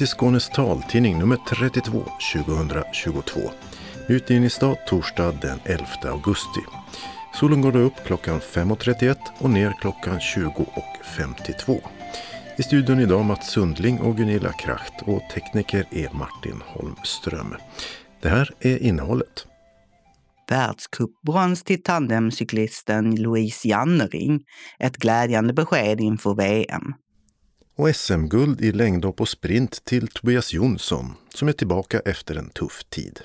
Till Skånes taltidning nummer 32 2022. Utgivningsdag torsdag den 11 augusti. Solen går då upp klockan 5.31 och ner klockan 20.52. I studion idag Mats Sundling och Gunilla Kracht och tekniker är Martin Holmström. Det här är innehållet. Världscupbrons till tandemcyklisten Louise Jannering. Ett glädjande besked inför VM. Och SM-guld i längdhopp och sprint till Tobias Jonsson som är tillbaka efter en tuff tid.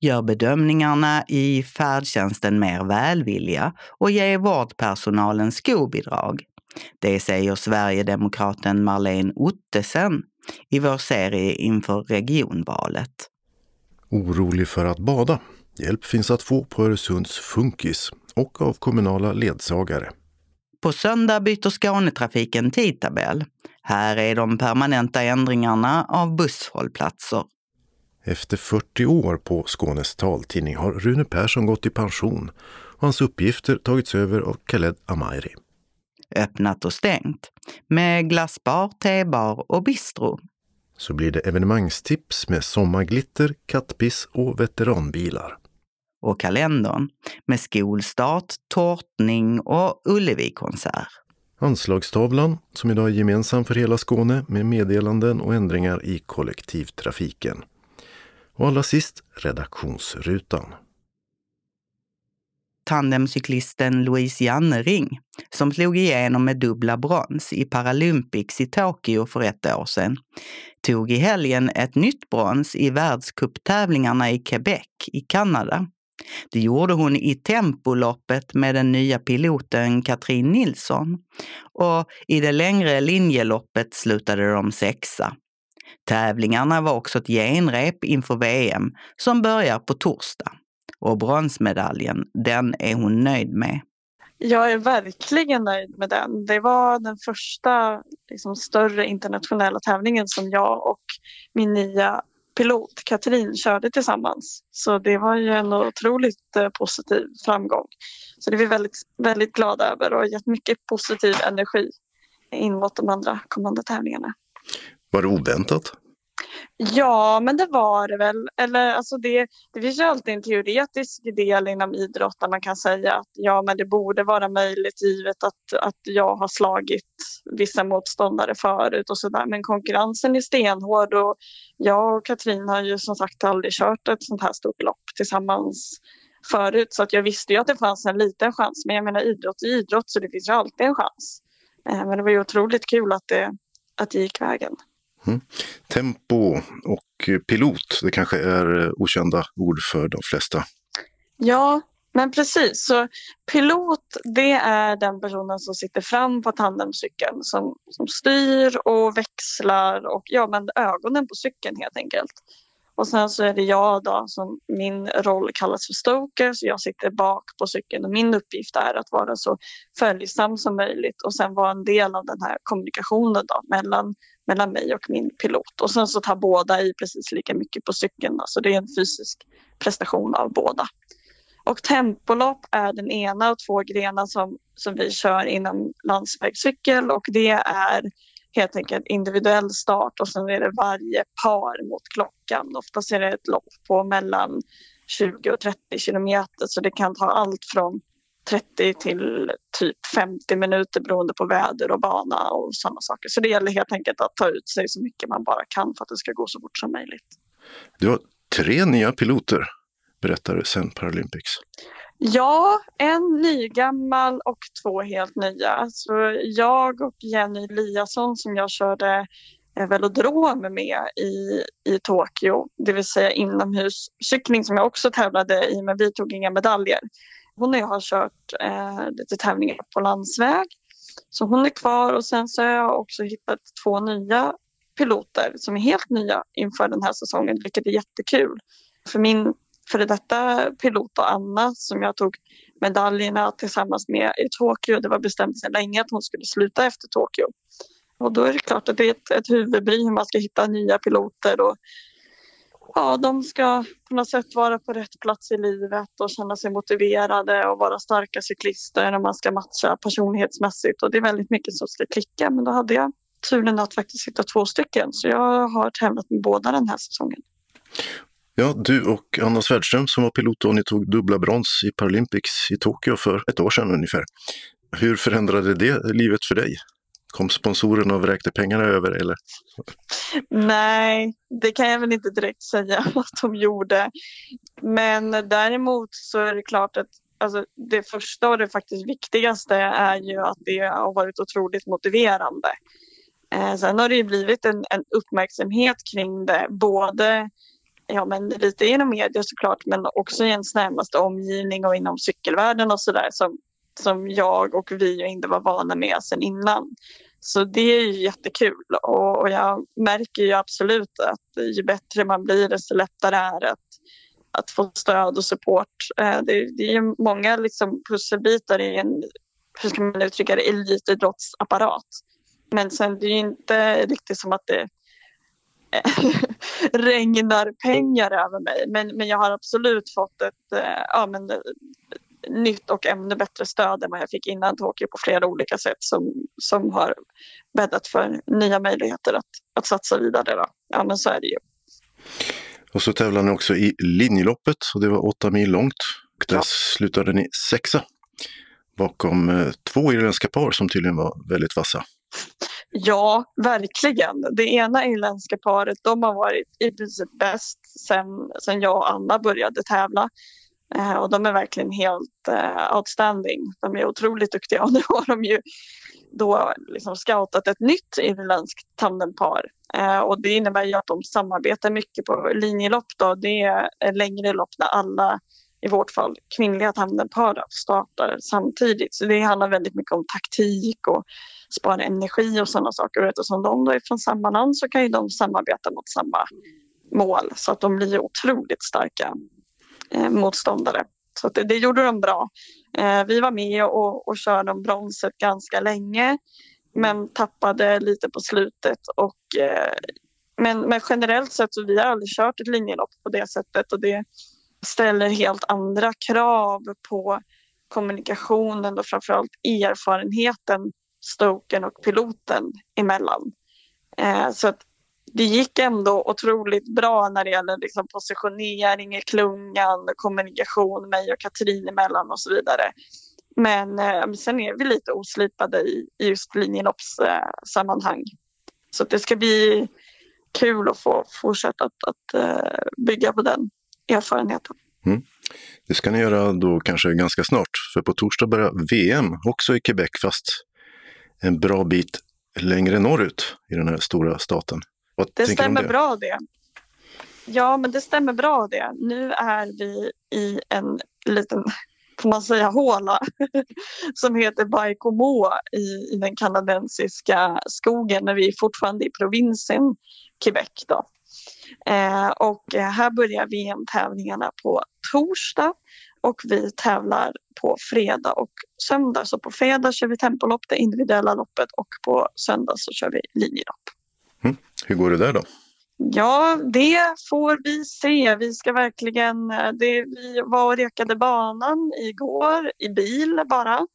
Gör bedömningarna i färdtjänsten mer välvilliga och ger vårdpersonalen skobidrag. Det säger Sverigedemokraten Marlene Ottesen i vår serie inför regionvalet. Orolig för att bada? Hjälp finns att få på Öresunds Funkis och av kommunala ledsagare. På söndag byter Skånetrafiken tidtabell. Här är de permanenta ändringarna av busshållplatser. Efter 40 år på Skånes taltidning har Rune Persson gått i pension och hans uppgifter tagits över av Khaled Amairi. Öppnat och stängt. Med glassbar, tebar och bistro. Så blir det evenemangstips med sommarglitter, kattpiss och veteranbilar och kalendern med skolstart, tårtning och Ullevi-konsert. Anslagstavlan, som idag är gemensam för hela Skåne med meddelanden och ändringar i kollektivtrafiken. Och allra sist redaktionsrutan. Tandemcyklisten Louise Jannering, som slog igenom med dubbla brons i Paralympics i Tokyo för ett år sedan, tog i helgen ett nytt brons i världscuptävlingarna i Quebec i Kanada. Det gjorde hon i tempoloppet med den nya piloten Katrin Nilsson och i det längre linjeloppet slutade de sexa. Tävlingarna var också ett genrep inför VM som börjar på torsdag. Och bronsmedaljen, den är hon nöjd med. Jag är verkligen nöjd med den. Det var den första liksom, större internationella tävlingen som jag och min nya pilot, Katrin, körde tillsammans. Så det var ju en otroligt eh, positiv framgång. Så det är vi väldigt, väldigt glada över och har gett mycket positiv energi in mot de andra kommande tävlingarna. Var det oväntat? Ja, men det var det väl. Eller, alltså det, det finns ju alltid en teoretisk del inom idrott där man kan säga att ja, men det borde vara möjligt givet att, att jag har slagit vissa motståndare förut och sådär. Men konkurrensen är stenhård och jag och Katrin har ju som sagt aldrig kört ett sånt här stort lopp tillsammans förut så att jag visste ju att det fanns en liten chans. Men jag menar idrott är idrott så det finns ju alltid en chans. Eh, men det var ju otroligt kul att det, att det gick vägen. Mm. Tempo och pilot, det kanske är eh, okända ord för de flesta. Ja, men precis. Så pilot, det är den personen som sitter fram på tandemcykeln som, som styr och växlar och ja, men ögonen på cykeln helt enkelt. Och sen så är det jag då som min roll kallas för stoker så jag sitter bak på cykeln och min uppgift är att vara så följsam som möjligt och sen vara en del av den här kommunikationen då mellan, mellan mig och min pilot. Och sen så tar båda i precis lika mycket på cykeln då, så det är en fysisk prestation av båda. Och tempolopp är den ena av två grenar som, som vi kör inom landsvägscykel och det är helt enkelt individuell start och sen är det varje par mot klockan. Oftast är det ett lopp på mellan 20 och 30 kilometer så det kan ta allt från 30 till typ 50 minuter beroende på väder och bana och sådana saker. Så det gäller helt enkelt att ta ut sig så mycket man bara kan för att det ska gå så fort som möjligt. Du har tre nya piloter, berättar sen Paralympics. Ja, en nygammal och två helt nya. Så jag och Jenny Eliasson som jag körde eh, velodrom med i, i Tokyo, det vill säga inomhuscykling som jag också tävlade i men vi tog inga medaljer. Hon och jag har kört eh, lite tävlingar på landsväg så hon är kvar och sen så har jag också hittat två nya piloter som är helt nya inför den här säsongen vilket är jättekul. För min före detta pilot och Anna som jag tog medaljerna tillsammans med i Tokyo. Det var bestämt sedan länge att hon skulle sluta efter Tokyo. Och då är det klart att det är ett, ett huvudbry hur man ska hitta nya piloter och ja, de ska på något sätt vara på rätt plats i livet och känna sig motiverade och vara starka cyklister och man ska matcha personlighetsmässigt och det är väldigt mycket som ska klicka men då hade jag turen att faktiskt hitta två stycken. Så jag har tävlat med båda den här säsongen. Ja, du och Anna Svärdström som var pilot och ni tog dubbla brons i Paralympics i Tokyo för ett år sedan ungefär. Hur förändrade det livet för dig? Kom sponsorerna och vräkte pengarna över eller? Nej, det kan jag väl inte direkt säga vad de gjorde. Men däremot så är det klart att alltså, det första och det faktiskt viktigaste är ju att det har varit otroligt motiverande. Eh, sen har det ju blivit en, en uppmärksamhet kring det, både ja, men lite inom media såklart men också i ens närmaste omgivning och inom cykelvärlden och sådär som, som jag och vi inte var vana med sen innan. Så det är ju jättekul och, och jag märker ju absolut att ju bättre man blir desto lättare är det att, att få stöd och support. Eh, det, det är ju många liksom pusselbitar i en, hur ska man uttrycka det, elitidrottsapparat. Men sen det är ju inte riktigt som att det regnar pengar över mig. Men, men jag har absolut fått ett eh, ja, men, nytt och ännu bättre stöd än vad jag fick innan Tokyo på flera olika sätt som, som har bäddat för nya möjligheter att, att satsa vidare. Då. Ja, men så är det ju. Och så tävlade ni också i linjeloppet och det var åtta mil långt. Och där Ja. slutade ni sexa bakom eh, två irländska par som tydligen var väldigt vassa. Ja, verkligen. Det ena irländska paret de har varit i princip bäst sen, sen jag och Anna började tävla. Eh, och de är verkligen helt eh, outstanding. De är otroligt duktiga och nu har de ju då liksom scoutat ett nytt irländskt tandempar. Eh, och det innebär ju att de samarbetar mycket på linjelopp. Då. Det är längre lopp där alla, i vårt fall kvinnliga tandempar då, startar samtidigt. Så det handlar väldigt mycket om taktik och spara energi och sådana saker. Och eftersom de då är från samma land så kan ju de samarbeta mot samma mål. Så att de blir otroligt starka eh, motståndare. Så det, det gjorde de bra. Eh, vi var med och, och körde om bronset ganska länge men tappade lite på slutet. Och, eh, men, men generellt sett så vi har aldrig kört ett linjelopp på det sättet och det ställer helt andra krav på kommunikationen och framförallt erfarenheten stoken och piloten emellan. Eh, så att det gick ändå otroligt bra när det gäller liksom positionering i klungan, kommunikation mig och Katrin emellan och så vidare. Men eh, sen är vi lite oslipade i, i just linjeloppssammanhang. Så det ska bli kul att få fortsätta att, att eh, bygga på den erfarenheten. Mm. Det ska ni göra då kanske ganska snart, för på torsdag börjar VM också i Quebec, fast en bra bit längre norrut i den här stora staten. Vad Det stämmer det? bra det. Ja, men det stämmer bra det. Nu är vi i en liten, får man säga, håla som heter Baikomo i, i den kanadensiska skogen när vi är fortfarande i provinsen Quebec. Då. Eh, och eh, här börjar VM-tävlingarna på torsdag och vi tävlar på fredag och söndag. Så på fredag kör vi tempolopp, det individuella loppet och på söndag så kör vi linjelopp. Mm. Hur går det där då? Ja, det får vi se. Vi ska verkligen... Eh, det, vi var och rekade banan igår i bil bara.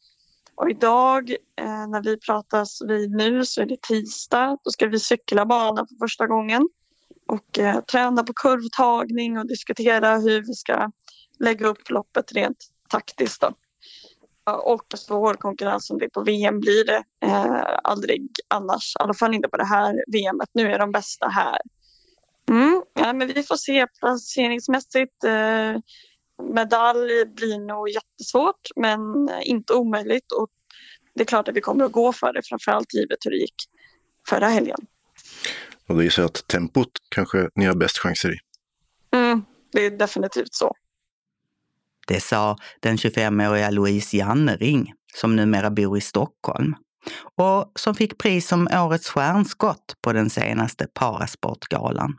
Och idag eh, när vi pratas vid nu så är det tisdag. Då ska vi cykla banan för första gången och eh, träna på kurvtagning och diskutera hur vi ska lägga upp loppet rent taktiskt. Då. Och svår konkurrens som det är på VM blir det eh, aldrig annars. I alla fall inte på det här VMet. Nu är de bästa här. Mm, ja, men vi får se placeringsmässigt. Eh, medalj blir nog jättesvårt men inte omöjligt. Och det är klart att vi kommer att gå för det, framförallt givet hur det gick förra helgen. Och då gissar jag att tempot kanske ni har bäst chanser i. Mm, det är definitivt så. Det sa den 25-åriga Louise Jannering, som numera bor i Stockholm och som fick pris som Årets stjärnskott på den senaste Parasportgalan.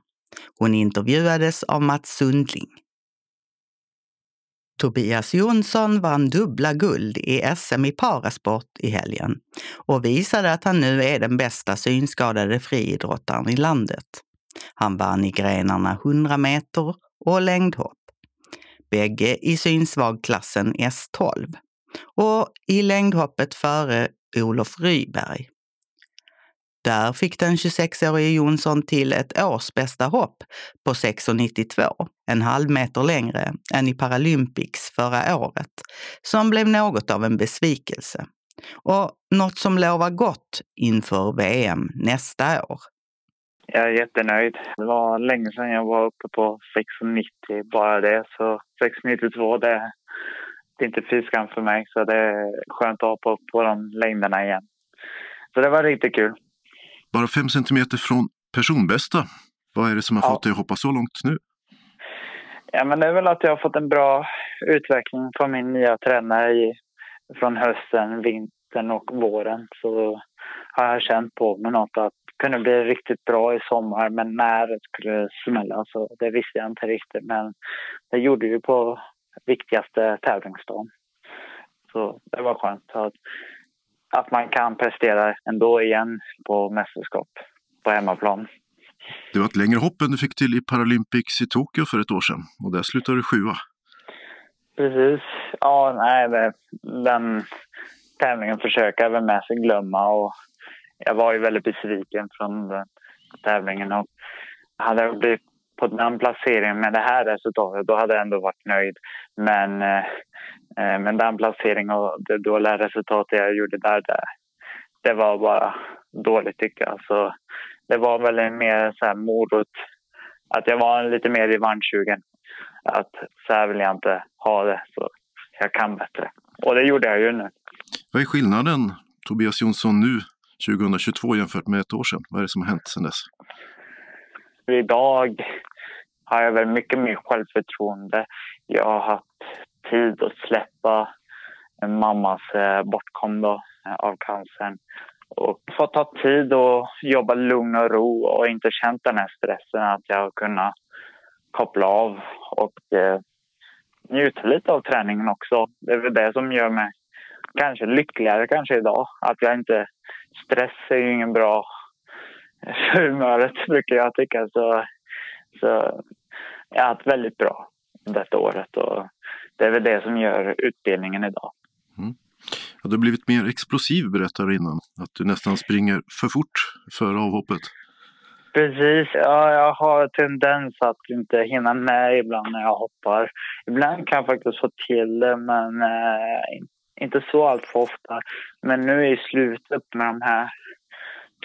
Hon intervjuades av Mats Sundling. Tobias Jonsson vann dubbla guld i SM i parasport i helgen och visade att han nu är den bästa synskadade friidrottaren i landet. Han vann i grenarna 100 meter och längdhopp. Bägge i synsvagklassen S12 och i längdhoppet före Olof Ryberg. Där fick den 26-årige Jonsson till ett årsbästa hopp på 6,92, en halv meter längre än i Paralympics förra året, som blev något av en besvikelse. Och något som lovar gott inför VM nästa år. Jag är jättenöjd. Det var länge sedan jag var uppe på 6,90 bara det. Så 6,92 det, det är inte fiskan för mig. Så det är skönt att hoppa upp på de längderna igen. Så det var riktigt kul. Bara fem centimeter från personbästa. Vad är det som har ja. fått dig att hoppa så långt nu? Ja, men det är väl att jag har fått en bra utveckling från min nya tränare i, från hösten, vintern och våren. Så har jag känt på mig något att kunde bli riktigt bra i sommar, men när det skulle smälla så det visste jag inte riktigt. Men det gjorde ju på viktigaste tävlingsdagen. Så det var skönt att, att man kan prestera ändå igen på mästerskap på hemmaplan. Det var ett längre hopp än du fick till i Paralympics i Tokyo för ett år sedan och där slutade du sjua. Precis. Ja, nej, det, den tävlingen försöker jag väl med sig glömma och jag var ju väldigt besviken från den tävlingen och hade jag blivit på den placeringen med det här resultatet då hade jag ändå varit nöjd. Men, eh, eh, men den placeringen och det dåliga resultatet jag gjorde där, det, det var bara dåligt tycker jag. Så det var väl en mer så här morot, att jag var lite mer revanschsugen. Att så här vill jag inte ha det, så jag kan bättre. Och det gjorde jag ju nu. Vad är skillnaden, Tobias Jonsson, nu 2022 jämfört med ett år sedan? Vad är det som har hänt sedan dess? Idag har jag väl mycket mer självförtroende. Jag har haft tid att släppa mammas eh, bortgång eh, av cancern och fått ta tid att jobba lugn och ro och inte känt den här stressen att jag har kunnat koppla av och eh, njuta lite av träningen också. Det är väl det som gör mig kanske lyckligare kanske idag. Att jag inte stress är ju ingen bra för humöret brukar jag tycka. Så, så jag har haft väldigt bra detta året och det är väl det som gör utbildningen idag. Mm. Ja, du har blivit mer explosiv berättade innan, att du nästan springer för fort före avhoppet. Precis, ja, jag har tendens att inte hinna med ibland när jag hoppar. Ibland kan jag faktiskt få till det, men eh, inte så allt för ofta. Men nu är slutet med de här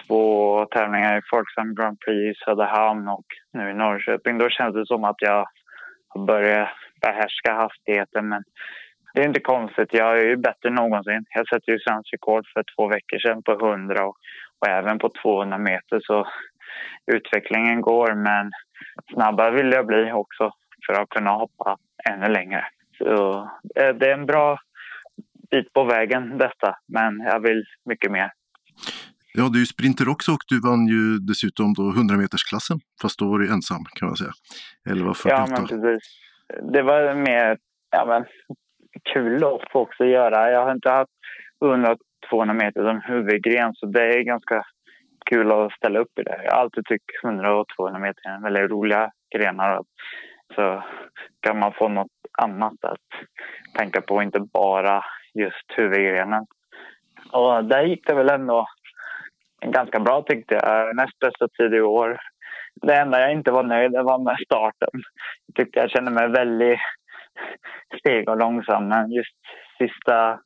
två tävlingarna i Folksam Grand Prix i Söderhamn och nu i Norrköping, då känns det som att jag har börjat behärska hastigheten. Men det är inte konstigt, jag är ju bättre än någonsin. Jag sätter ju svensk rekord för två veckor sedan på 100 och, och även på 200 meter. Så utvecklingen går, men snabbare vill jag bli också för att kunna hoppa ännu längre. Så eh, det är en bra bit på vägen detta, men jag vill mycket mer. Ja, du är sprinter också och du vann ju dessutom då 100 metersklassen fast då var du ensam kan man säga. 11.48. Ja, men precis. Det var mer ja, men, kul att få också göra. Jag har inte haft 100-200 meter som huvudgren så det är ganska kul att ställa upp i det. Jag har alltid tyckt 100 och 200 meter är väldigt roliga grenar. Så kan man få något annat att tänka på, inte bara just huvudgrenen. Och där gick det väl ändå ganska bra tyckte jag. Näst bästa tid i år. Det enda jag inte var nöjd med var med starten. Jag tyckte jag kände mig väldigt steg och långsam. Men just sista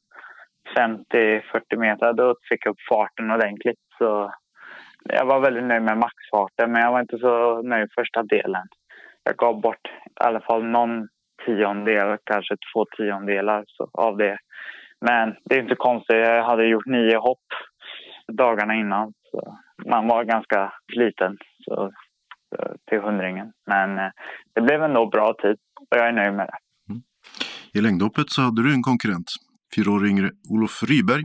50-40 meter då fick jag upp farten ordentligt. Så jag var väldigt nöjd med maxfarten men jag var inte så nöjd första delen. Jag gav bort i alla fall någon tiondel, kanske två tiondelar av det. Men det är inte konstigt. Jag hade gjort nio hopp dagarna innan. Så man var ganska sliten så, till hundringen. Men eh, det blev ändå bra tid och jag är nöjd med det. Mm. I längdhoppet så hade du en konkurrent, fyra år yngre Olof Ryberg.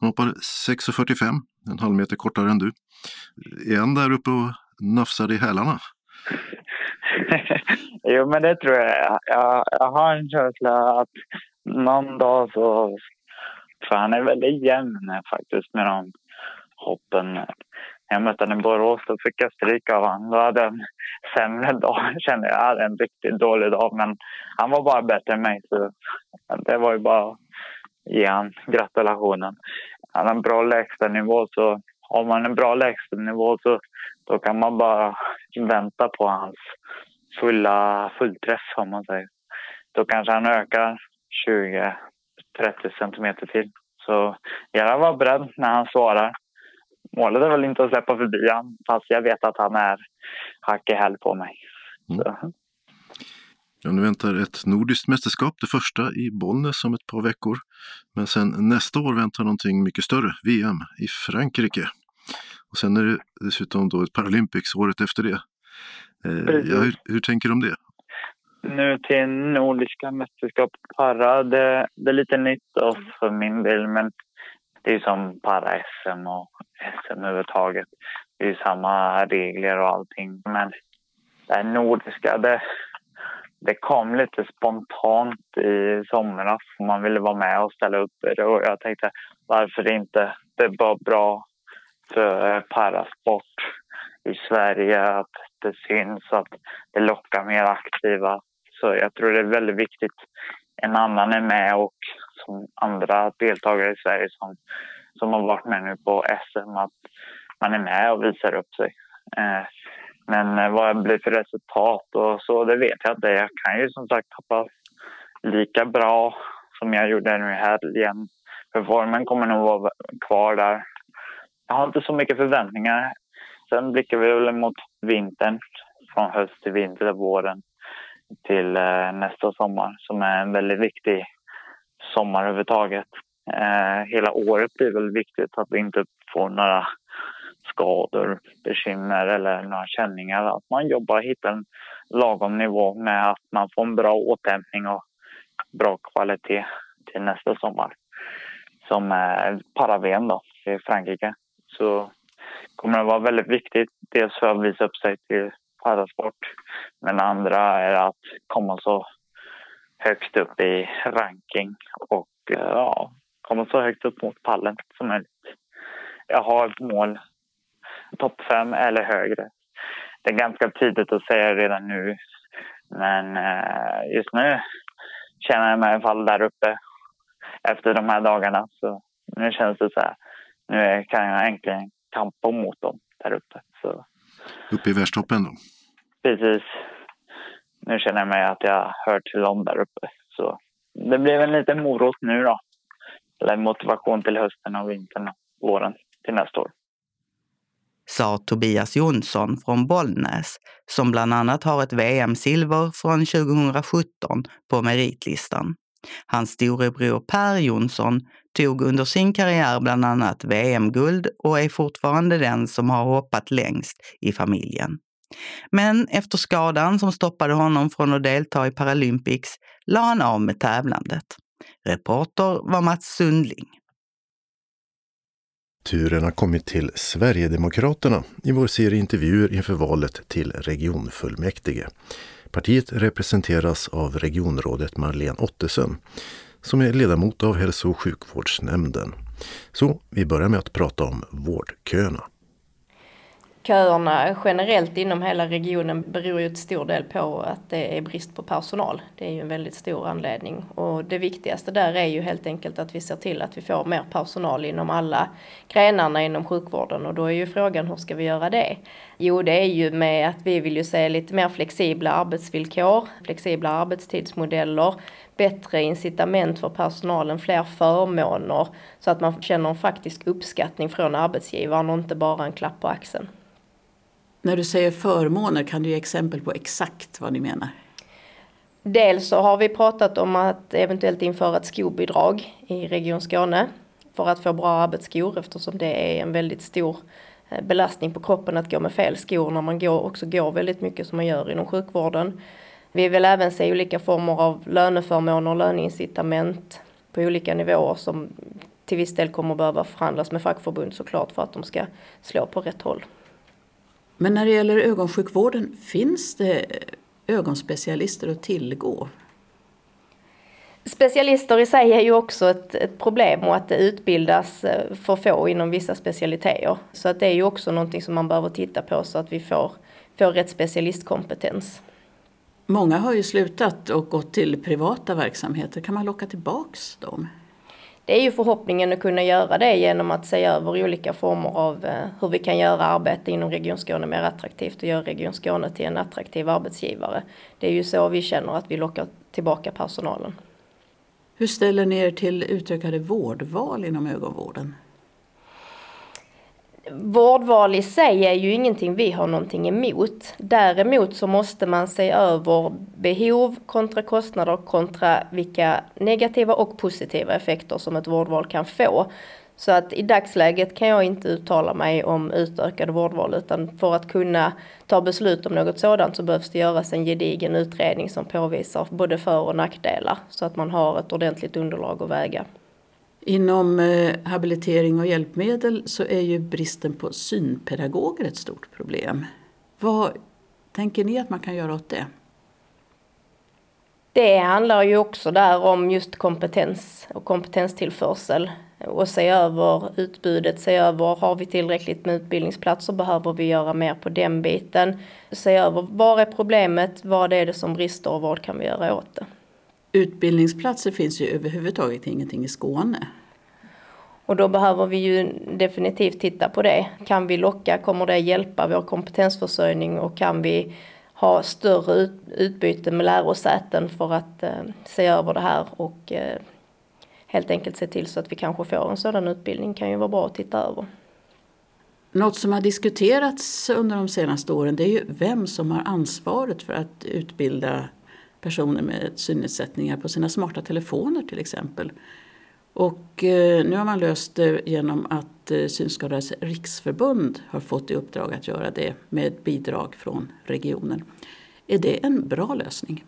Han hoppade 6,45, en halv meter kortare än du. Är han där uppe och nafsar i hälarna? Jo, men det tror jag. jag. Jag har en känsla att någon dag så... För han är väldigt jämn faktiskt med de hoppen. När jag mötte honom i Borås och fick jag stryk av honom. Då hade jag en sämre dag, kände jag. Jag hade en riktigt dålig dag, men han var bara bättre än mig. Så det var ju bara att ge honom gratulationen. Han har en bra lägstanivå, så har man en bra lägstanivå så då kan man bara vänta på hans fulla fullträff om man säger. Då kanske han ökar 20-30 centimeter till. Så gärna vara beredd när han svarar. Målet är väl inte att släppa förbi honom fast jag vet att han är hack i häl på mig. Mm. Ja, nu väntar ett nordiskt mästerskap, det första i Bollnäs om ett par veckor. Men sen nästa år väntar någonting mycket större, VM i Frankrike. Och sen är det dessutom då ett Paralympics året efter det. Eh, ja, hur, hur, tänker du om det? Nu till Nordiska mästerskap para, det, det är lite nytt för min del men det är som para-SM och SM överhuvudtaget. Det är samma regler och allting men det här nordiska, det, det kom lite spontant i somras. Man ville vara med och ställa upp det och jag tänkte varför inte? Det var bra för eh, parasport i Sverige att det syns, att det lockar mer aktiva. Så jag tror det är väldigt viktigt. En annan är med och som andra deltagare i Sverige som, som har varit med nu på SM att man är med och visar upp sig. Eh, men eh, vad det blir för resultat och så, det vet jag inte. Jag kan ju som sagt hoppas lika bra som jag gjorde nu i helgen. För formen kommer nog vara kvar där. Jag har inte så mycket förväntningar. Sen blickar vi väl mot vintern, från höst till vinter, våren till eh, nästa sommar som är en väldigt viktig sommar överhuvudtaget. Eh, hela året blir väl viktigt att vi inte får några skador, bekymmer eller några känningar. Att man jobbar och hittar en lagom nivå med att man får en bra återhämtning och bra kvalitet till nästa sommar. Som är Paraven då, i Frankrike. Så kommer det vara väldigt viktigt. Dels för att visa upp sig till parasport. Men andra är att komma så högt upp i ranking och eh, ja, komma så högt upp mot pallen som möjligt. Jag har ett mål topp fem eller högre. Det är ganska tidigt att säga redan nu. Men eh, just nu känner jag mig i alla fall där uppe efter de här dagarna. Så nu känns det så här. Nu kan jag äntligen kampa mot dem där uppe. Så. Uppe i världstoppen då? Precis. Nu känner jag mig att jag hör till dem där uppe. Så det blev en liten morot nu då. Eller motivation till hösten och vintern och våren till nästa år sa Tobias Jonsson från Bollnäs, som bland annat har ett VM-silver från 2017 på meritlistan. Hans storebror Per Jonsson tog under sin karriär bland annat VM-guld och är fortfarande den som har hoppat längst i familjen. Men efter skadan som stoppade honom från att delta i Paralympics la han av med tävlandet. Reporter var Mats Sundling. Turen har kommit till Sverigedemokraterna i vår serie intervjuer inför valet till regionfullmäktige. Partiet representeras av regionrådet Marlene Ottesen som är ledamot av hälso och sjukvårdsnämnden. Så vi börjar med att prata om vårdköerna. Köerna generellt inom hela regionen beror ju till stor del på att det är brist på personal. Det är ju en väldigt stor anledning och det viktigaste där är ju helt enkelt att vi ser till att vi får mer personal inom alla grenarna inom sjukvården och då är ju frågan hur ska vi göra det? Jo, det är ju med att vi vill ju se lite mer flexibla arbetsvillkor, flexibla arbetstidsmodeller, bättre incitament för personalen, fler förmåner så att man känner en faktisk uppskattning från arbetsgivaren och inte bara en klapp på axeln. När du säger förmåner, kan du ge exempel på exakt vad ni menar? Dels så har vi pratat om att eventuellt införa ett skobidrag i Region Skåne för att få bra arbetsskor eftersom det är en väldigt stor eh, belastning på kroppen att gå med fel skor när man går, också går väldigt mycket som man gör inom sjukvården. Vi vill även se olika former av löneförmåner och löneincitament på olika nivåer som till viss del kommer behöva förhandlas med fackförbund såklart för att de ska slå på rätt håll. Men när det gäller ögonsjukvården, finns det ögonspecialister att tillgå? Specialister i sig är ju också ett, ett, problem och att det utbildas eh, för få inom vissa specialiteter. Så att det är ju också någonting som man behöver titta på så att vi får, får rätt specialistkompetens. Många har ju slutat och gått till privata verksamheter. Kan man locka tillbaks dem? Det är ju förhoppningen att kunna göra det genom att se över olika former av eh, hur vi kan göra arbete inom Region Skåne mer attraktivt och göra Region Skåne till en attraktiv arbetsgivare. Det är ju så vi känner att vi lockar tillbaka personalen. Hur ställer ni er till utökade vårdval inom ögonvården? Vårdval i sig är ju ingenting vi har någonting emot. Däremot så måste man se över behov kontra kostnader kontra vilka negativa och positiva effekter som ett vårdval kan få. Så att i dagsläget kan jag inte uttala mig om utökade vårdval utan för att kunna ta beslut om något sådant så behövs det göras en gedigen utredning som påvisar både för och nackdelar så att man har ett ordentligt underlag att väga. Inom eh, habilitering och hjälpmedel så är ju bristen på synpedagoger ett stort problem. Vad tänker ni att man kan göra åt det? Det handlar ju också där om just kompetens och kompetenstillförsel och se över utbudet, se över har vi tillräckligt med utbildningsplatser, behöver vi göra mer på den biten. Se över var är problemet, vad är det som brister och vad kan vi göra åt det. Utbildningsplatser finns ju överhuvudtaget ingenting i Skåne. Och då behöver vi ju definitivt titta på det. Kan vi locka, kommer det hjälpa vår kompetensförsörjning och kan vi ha större utbyte med lärosäten för att eh, se över det här och eh, helt enkelt se till så att vi kanske får en sådan utbildning kan ju vara bra att titta över. Något som har diskuterats under de senaste åren det är ju vem som har ansvaret för att utbilda personer med synnedsättningar på sina smarta telefoner till exempel. Och eh, nu har man löst det genom att eh, Synskadades riksförbund har fått i uppdrag att göra det med bidrag från regionen. Är det en bra lösning?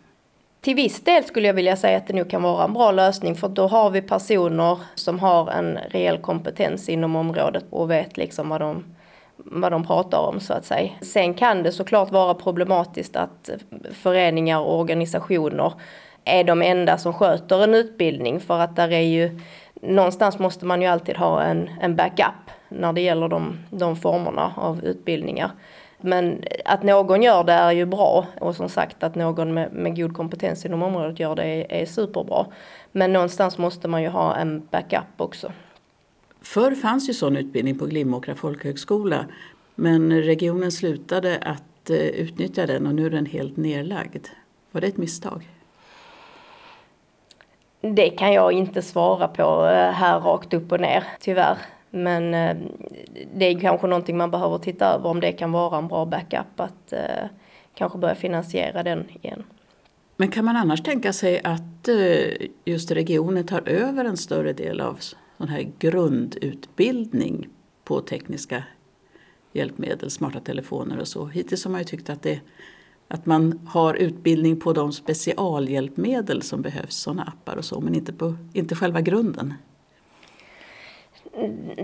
Till viss del skulle jag vilja säga att det nog kan vara en bra lösning för då har vi personer som har en reell kompetens inom området och vet liksom vad de, vad de pratar om så att säga. Sen kan det såklart vara problematiskt att föreningar och organisationer är de enda som sköter en utbildning för att där är ju någonstans måste man ju alltid ha en, en backup när det gäller de, de formerna av utbildningar. Men att någon gör det är ju bra och som sagt att någon med, med god kompetens inom området gör det är, är superbra. Men någonstans måste man ju ha en backup också. Förr fanns ju sån utbildning på Glimåkra folkhögskola men regionen slutade att eh, utnyttja den och nu är den helt nedlagd. Var det ett misstag? Det kan jag inte svara på eh, här rakt upp och ner, tyvärr. Men eh, det är kanske någonting man behöver titta över om det kan vara en bra backup att kanske börja finansiera den igen. Men kan man annars tänka sig att just regionen tar över en större del av sån här grundutbildning på tekniska hjälpmedel, smarta telefoner och så? Hittills har man ju tyckt att det att man har utbildning på de specialhjälpmedel som behövs, sådana appar och så, men inte, på, inte själva grunden.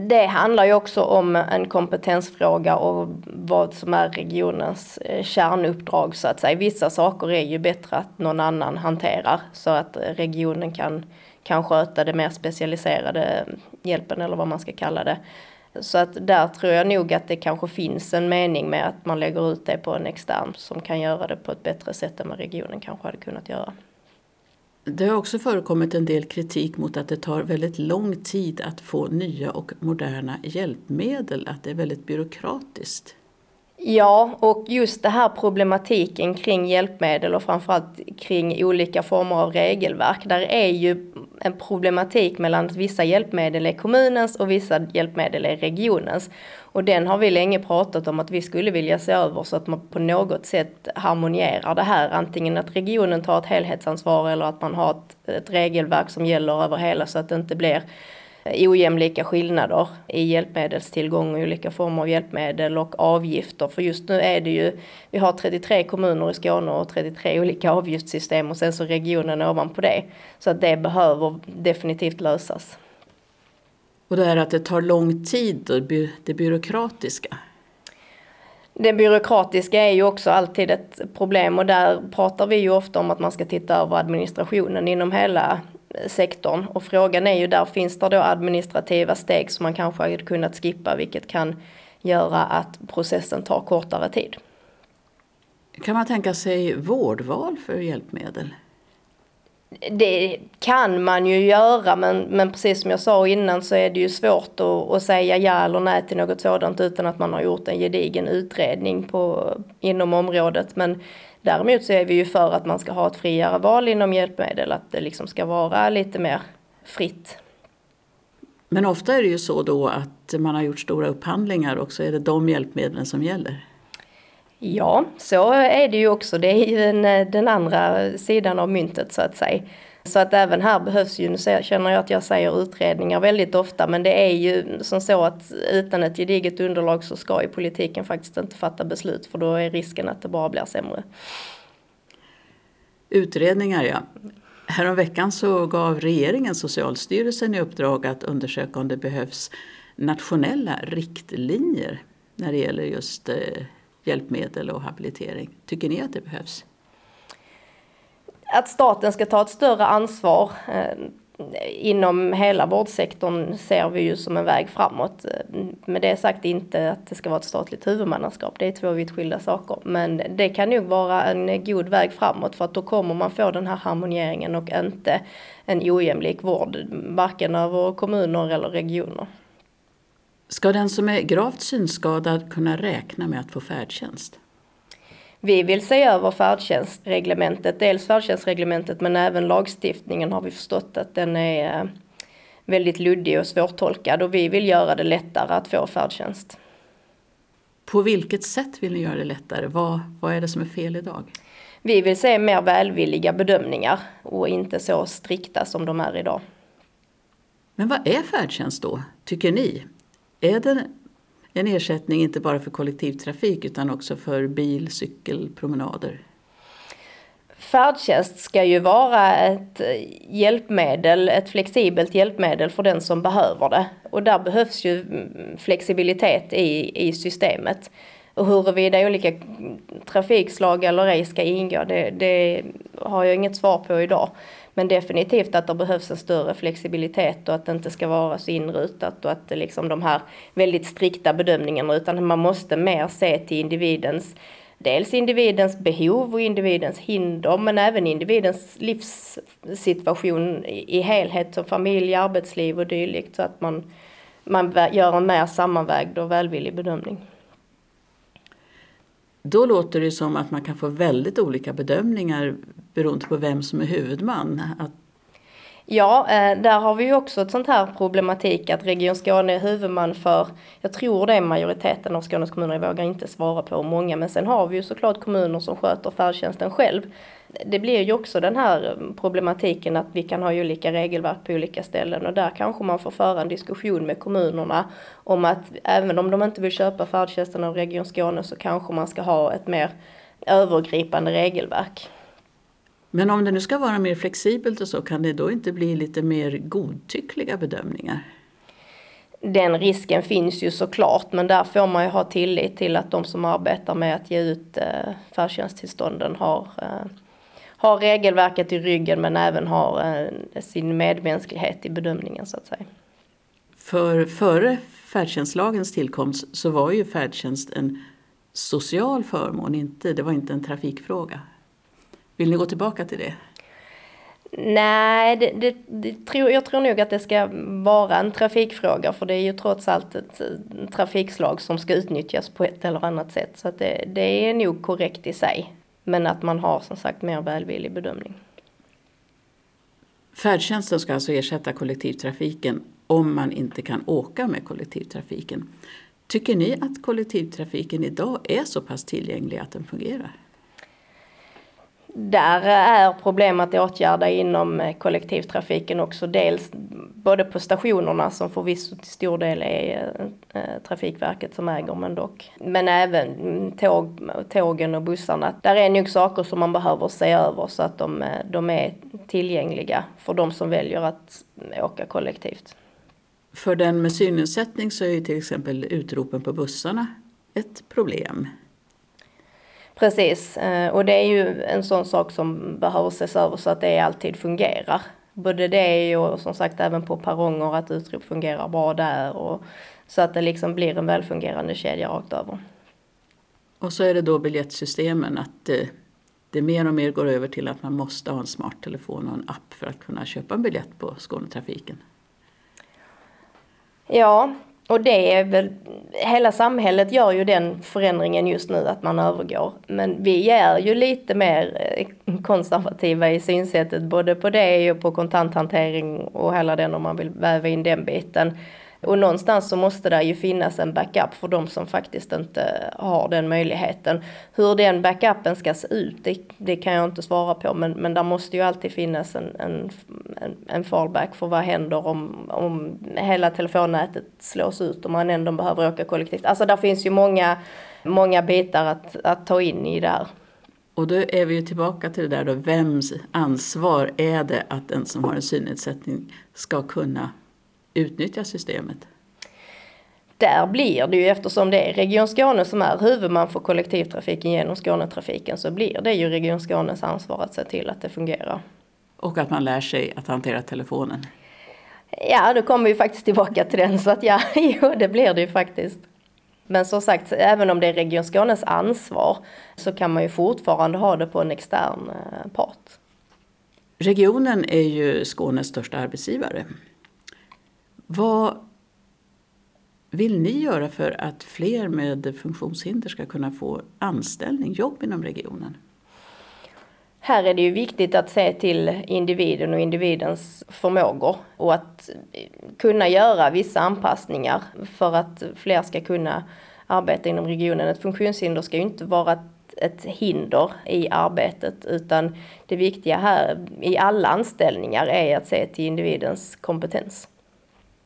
Det handlar ju också om en kompetensfråga och vad som är regionens eh, kärnuppdrag så att säga. Vissa saker är ju bättre att någon annan hanterar så att regionen kan, kan sköta det mer specialiserade hjälpen eller vad man ska kalla det. Så att där tror jag nog att det kanske finns en mening med att man lägger ut det på en extern som kan göra det på ett bättre sätt än vad regionen kanske hade kunnat göra. Det har också förekommit en del kritik mot att det tar väldigt lång tid att få nya och moderna hjälpmedel, att det är väldigt byråkratiskt. Ja, och just det här problematiken kring hjälpmedel och framförallt kring olika former av regelverk. Där är ju en problematik mellan att vissa hjälpmedel är kommunens och vissa hjälpmedel är regionens. Och den har vi länge pratat om att vi skulle vilja se över så att man på något sätt harmonierar det här. Antingen att regionen tar ett helhetsansvar eller att man har ett, ett regelverk som gäller över hela så att det inte blir ojämlika skillnader i hjälpmedelstillgång och olika former av hjälpmedel och avgifter. För just nu är det ju, vi har 33 kommuner i Skåne och 33 olika avgiftssystem och sen så regionen ovanpå det. Så att det behöver definitivt lösas. Och det är att det tar lång tid, det byråkratiska? Det byråkratiska är ju också alltid ett problem och där pratar vi ju ofta om att man ska titta över administrationen inom hela sektorn. Och frågan är ju där, finns det då administrativa steg som man kanske hade kunnat skippa vilket kan göra att processen tar kortare tid. Kan man tänka sig vårdval för hjälpmedel? Det kan man ju göra men, men precis som jag sa innan så är det ju svårt att, att säga ja eller nej till något sådant utan att man har gjort en gedigen utredning på, inom området. Men däremot så är vi ju för att man ska ha ett friare val inom hjälpmedel, att det liksom ska vara lite mer fritt. Men ofta är det ju så då att man har gjort stora upphandlingar och så är det de hjälpmedlen som gäller. Ja, så är det ju också. Det är ju en, den andra sidan av myntet så att säga. Så att även här behövs ju, nu känner jag att jag säger utredningar väldigt ofta, men det är ju som så att utan ett gediget underlag så ska ju politiken faktiskt inte fatta beslut för då är risken att det bara blir sämre. Utredningar ja. Häromveckan så gav regeringen Socialstyrelsen i uppdrag att undersöka om det behövs nationella riktlinjer när det gäller just eh, hjälpmedel och habilitering. Tycker ni att det behövs? Att staten ska ta ett större ansvar eh, inom hela vårdsektorn ser vi ju som en väg framåt. Eh, med det sagt inte att det ska vara ett statligt huvudmannaskap, det är två vitt skilda saker. Men det kan nog vara en god väg framåt för att då kommer man få den här harmonieringen och inte en ojämlik vård, varken över kommuner eller regioner. Ska den som är gravt synskadad kunna räkna med att få färdtjänst? Vi vill se över färdtjänstreglementet, dels färdtjänstreglementet men även lagstiftningen har vi förstått att den är eh, väldigt luddig och svårtolkad och vi vill göra det lättare att få färdtjänst. På vilket sätt vill ni göra det lättare? Vad, vad är det som är fel idag? Vi vill se mer välvilliga bedömningar och inte så strikta som de är idag. Men vad är färdtjänst då, tycker ni? Är det en ersättning inte bara för kollektivtrafik utan också för bil, cykel, promenader? Färdtjänst ska ju vara ett hjälpmedel, ett flexibelt hjälpmedel för den som behöver det. Och där behövs ju flexibilitet i, i systemet. Och huruvida olika trafikslag eller ej ska ingå, det, det har jag inget svar på idag. Men definitivt att det behövs en större flexibilitet och att det inte ska vara så inrutat och att det liksom de här väldigt strikta bedömningarna utan man måste mer se till individens dels individens behov och individens hinder men även individens livssituation i helhet som familj, arbetsliv och dylikt så att man, man gör en mer sammanvägd och välvillig bedömning. Då låter det som att man kan få väldigt olika bedömningar beroende på vem som är huvudman. Att... Ja, eh, där har vi ju också ett sånt här problematik att Region Skåne är huvudman för, jag tror det är majoriteten av Skånes kommuner, jag vågar inte svara på hur många, men sen har vi ju såklart kommuner som sköter färdtjänsten själv det blir ju också den här problematiken att vi kan ha olika regelverk på olika ställen och där kanske man får föra en diskussion med kommunerna om att även om de inte vill köpa färdtjänsten av Region Skåne så kanske man ska ha ett mer övergripande regelverk. Men om det nu ska vara mer flexibelt och så, kan det då inte bli lite mer godtyckliga bedömningar? Den risken finns ju såklart, men där får man ju ha tillit till att de som arbetar med att ge ut eh, färdtjänsttillstånden har eh, har regelverket i ryggen men även har eh, sin medmänsklighet i bedömningen så att säga. För före färdtjänstlagens tillkomst så var ju färdtjänst en social förmån, inte, det var inte en trafikfråga. Vill ni gå tillbaka till det? Nej, det, det, det tror, jag tror nog att det ska vara en trafikfråga för det är ju trots allt ett trafikslag som ska utnyttjas på ett eller annat sätt. Så att det, det är nog korrekt i sig. Men att man har som sagt mer välvillig bedömning. Färdtjänsten ska alltså ersätta kollektivtrafiken om man inte kan åka med kollektivtrafiken. Tycker ni att kollektivtrafiken idag är så pass tillgänglig att den fungerar? Där är problem att åtgärda inom eh, kollektivtrafiken också. Dels både på stationerna som förvisso till stor del är eh, eh, Trafikverket som äger men dock. Men även tåg, tågen och bussarna. Där är nog saker som man behöver se över så att de, de är tillgängliga för de som väljer att åka kollektivt. För den med synnedsättning så är ju till exempel utropen på bussarna ett problem. Precis, eh, och det är ju en sån sak som behöver ses över så att det alltid fungerar. Både det och som sagt även på perronger att utrop fungerar bra där och så att det liksom blir en välfungerande kedja rakt över. Och så är det då biljettsystemen att det, det mer och mer går över till att man måste ha en smarttelefon och en app för att kunna köpa en biljett på Skånetrafiken. Ja, och det är väl, hela samhället gör ju den förändringen just nu att man övergår. Men vi är ju lite mer eh, konservativa i synsättet både på det och på kontanthantering och hela den om man vill väva in den biten. Och någonstans så måste det ju finnas en backup för de som faktiskt inte har den möjligheten. Hur den backupen ska se ut, det, det kan jag inte svara på, men, men där måste ju alltid finnas en, en, en, en fallback för vad händer om, om hela telefonnätet slås ut och man ändå behöver åka kollektivt. Alltså där finns ju många, många bitar att, att ta in i det här. Och då är vi ju tillbaka till det där då, vems ansvar är det att den som har en synnedsättning ska kunna utnyttja systemet? Där blir det ju, eftersom det är Region Skåne som är huvudman för kollektivtrafiken genom Skånetrafiken, så blir det ju Region Skånes ansvar att se till att det fungerar. Och att man lär sig att hantera telefonen? Ja, då kommer vi faktiskt tillbaka till den, så att ja, jo, det blir det ju faktiskt. Men som sagt, även om det är Region Skånes ansvar så kan man ju fortfarande ha det på en extern eh, part. Regionen är ju Skånes största arbetsgivare. Vad vill ni göra för att fler med funktionshinder ska kunna få anställning, jobb inom regionen? Här är det ju viktigt att se till individen och individens förmågor och att kunna göra vissa anpassningar för att fler ska kunna arbeta inom regionen. Ett funktionshinder ska ju inte vara ett, hinder i arbetet utan det viktiga här i alla anställningar är att se till individens kompetens.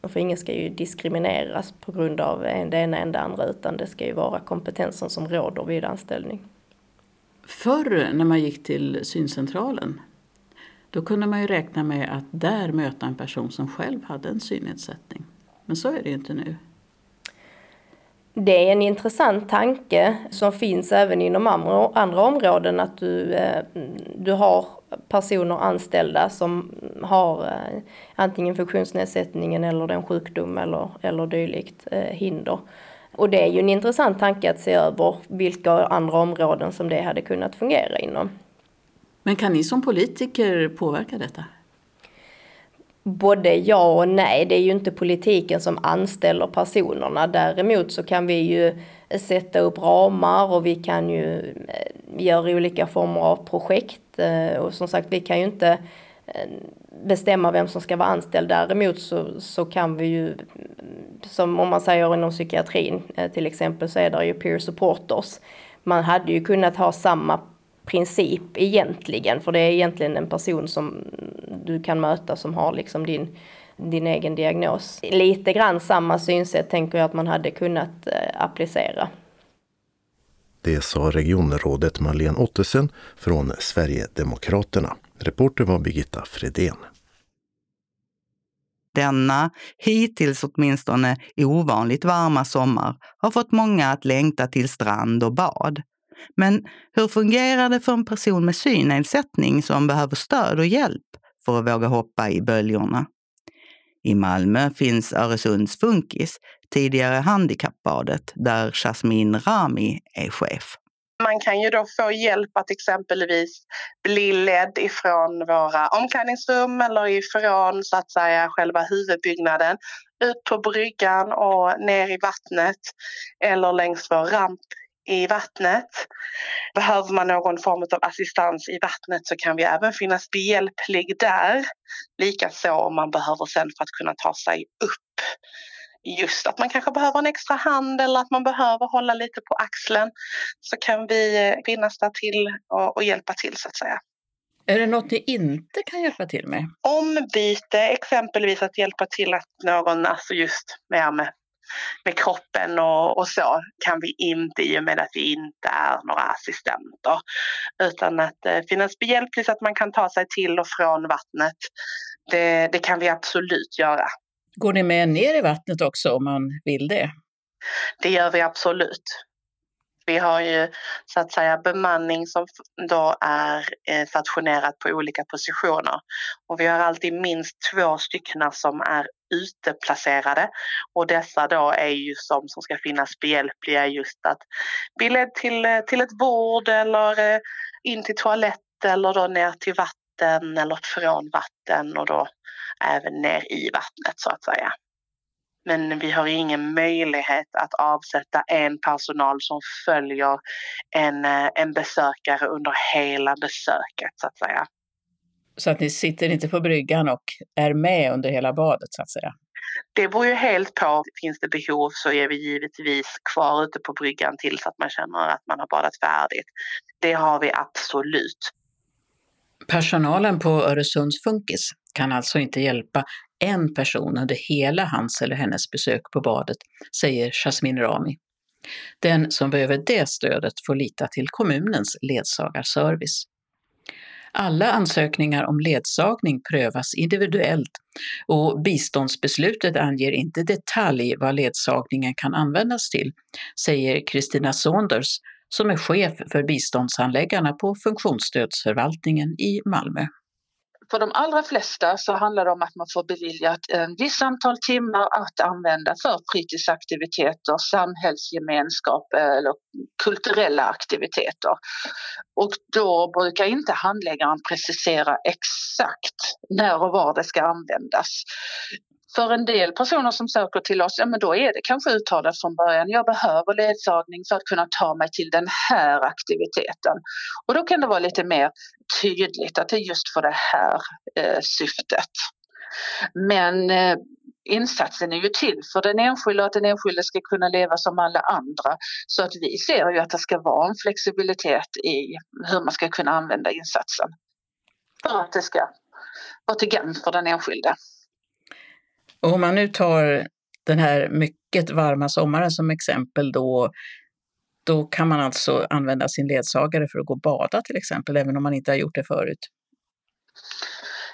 För ingen ska ju diskrimineras på grund av det ena än det andra utan det ska ju vara kompetensen som råder vid anställning. Förr när man gick till syncentralen då kunde man ju räkna med att där möta en person som själv hade en synnedsättning. Men så är det ju inte nu. Det är en intressant tanke som finns även inom andra områden att du, eh, du har personer anställda som har eh, antingen funktionsnedsättningen eller den sjukdom eller, eller dylikt eh, hinder. Och det är ju en intressant tanke att se över vilka andra områden som det hade kunnat fungera inom. Men kan ni som politiker påverka detta? Både ja och nej. Det är ju inte politiken som anställer personerna. Däremot så kan vi ju sätta upp ramar och vi kan ju eh, göra olika former av projekt. Eh, och som sagt, vi kan ju inte eh, bestämma vem som ska vara anställd. Däremot så, så kan vi ju, mm, som om man säger inom psykiatrin till exempel, så är det ju peer supporters. Man hade ju kunnat ha samma princip egentligen, för det är egentligen en person som du kan möta som har liksom din, din egen diagnos. Lite grann samma synsätt tänker jag att man hade kunnat eh, applicera. Det sa regionrådet Marlene Ottesen från Sverigedemokraterna. Reporter var Birgitta Fredén. Denna, hittills åtminstone ovanligt varma sommar har fått många att längta till strand och bad. Men hur fungerar det för en person med synnedsättning som behöver stöd och hjälp för att våga hoppa i böljorna? I Malmö finns Öresunds Funkis, tidigare Handikappbadet, där Jasmin Rami är chef. Man kan ju då få hjälp att exempelvis bli ledd ifrån våra omklädningsrum eller ifrån så att säga själva huvudbyggnaden ut på bryggan och ner i vattnet eller längs vår ramp i vattnet. Behöver man någon form av assistans i vattnet så kan vi även finnas behjälplig där. Likaså om man behöver sen för att kunna ta sig upp. Just att man kanske behöver en extra hand eller att man behöver hålla lite på axeln så kan vi finnas där till och, och hjälpa till så att säga. Är det något ni inte kan hjälpa till med? Ombyte, exempelvis att hjälpa till att någon, alltså just med, med med kroppen och, och, så kan vi inte i och med att vi inte är några assistenter. Utan att eh, finnas behjälplig så att man kan ta sig till och från vattnet. Det, det kan vi absolut göra. Går ni med ner i vattnet också om man vill det? Det gör vi absolut. Vi har ju så att säga bemanning som då är eh, stationerat på olika positioner. Och vi har alltid minst två stycken som är uteplacerade. Och dessa då är ju som, som ska finnas behjälpliga just att bli ledd till, eh, till ett bord eller eh, in till toalett eller då ner till vatten eller från vatten och då även ner i vattnet så att säga. Men vi har ingen möjlighet att avsätta en personal som följer en, eh, en besökare under hela besöket så att säga. Så att ni sitter inte på bryggan och är med under hela badet så att säga? Det beror ju helt på. Finns det behov så är vi givetvis kvar ute på bryggan tills att man känner att man har badat färdigt. Det har vi absolut. Personalen på Öresunds Funkis kan alltså inte hjälpa en person under hela hans eller hennes besök på badet, säger Jasmin Rami. Den som behöver det stödet får lita till kommunens ledsagarservice. Alla ansökningar om ledsagning prövas individuellt och biståndsbeslutet anger inte detalj vad ledsagningen kan användas till, säger Kristina Saunders som är chef för biståndshandläggarna på funktionsstödsförvaltningen i Malmö. För de allra flesta så handlar det om att man får beviljat en viss antal timmar att använda för fritidsaktiviteter, samhällsgemenskap eh, eller kulturella aktiviteter. Och då brukar inte handläggaren precisera exakt när och var det ska användas för en del personer som söker till oss, ja men då är det kanske uttalat från början, jag behöver ledsagning för att kunna ta mig till den här aktiviteten. Och då kan det vara lite mer tydligt att det är just för det här eh, syftet. Men eh, insatsen är ju till för den enskilde och att den enskilde ska kunna leva som alla andra. Så att vi ser ju att det ska vara en flexibilitet i hur man ska kunna använda insatsen. För att det ska vara till gagn för den enskilde. Och om man nu tar den här mycket varma sommaren som exempel då, då kan man alltså använda sin ledsagare för att gå och bada till exempel, även om man inte har gjort det förut.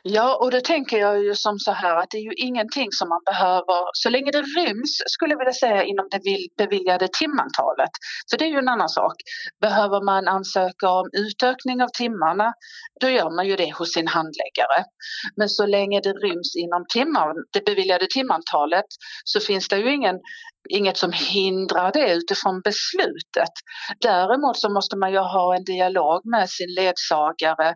Ja, och då tänker jag ju som så här att det är ju ingenting som man behöver, så länge det ryms skulle jag vilja säga inom det beviljade timantalet. Så det är ju en annan sak. Behöver man ansöka om utökning av timmarna, då gör man ju det hos sin handläggare. Men så länge det ryms inom timmar, det beviljade timantalet så finns det ju ingen inget som hindrar det utifrån beslutet. Däremot så måste man ju ha en dialog med sin ledsagare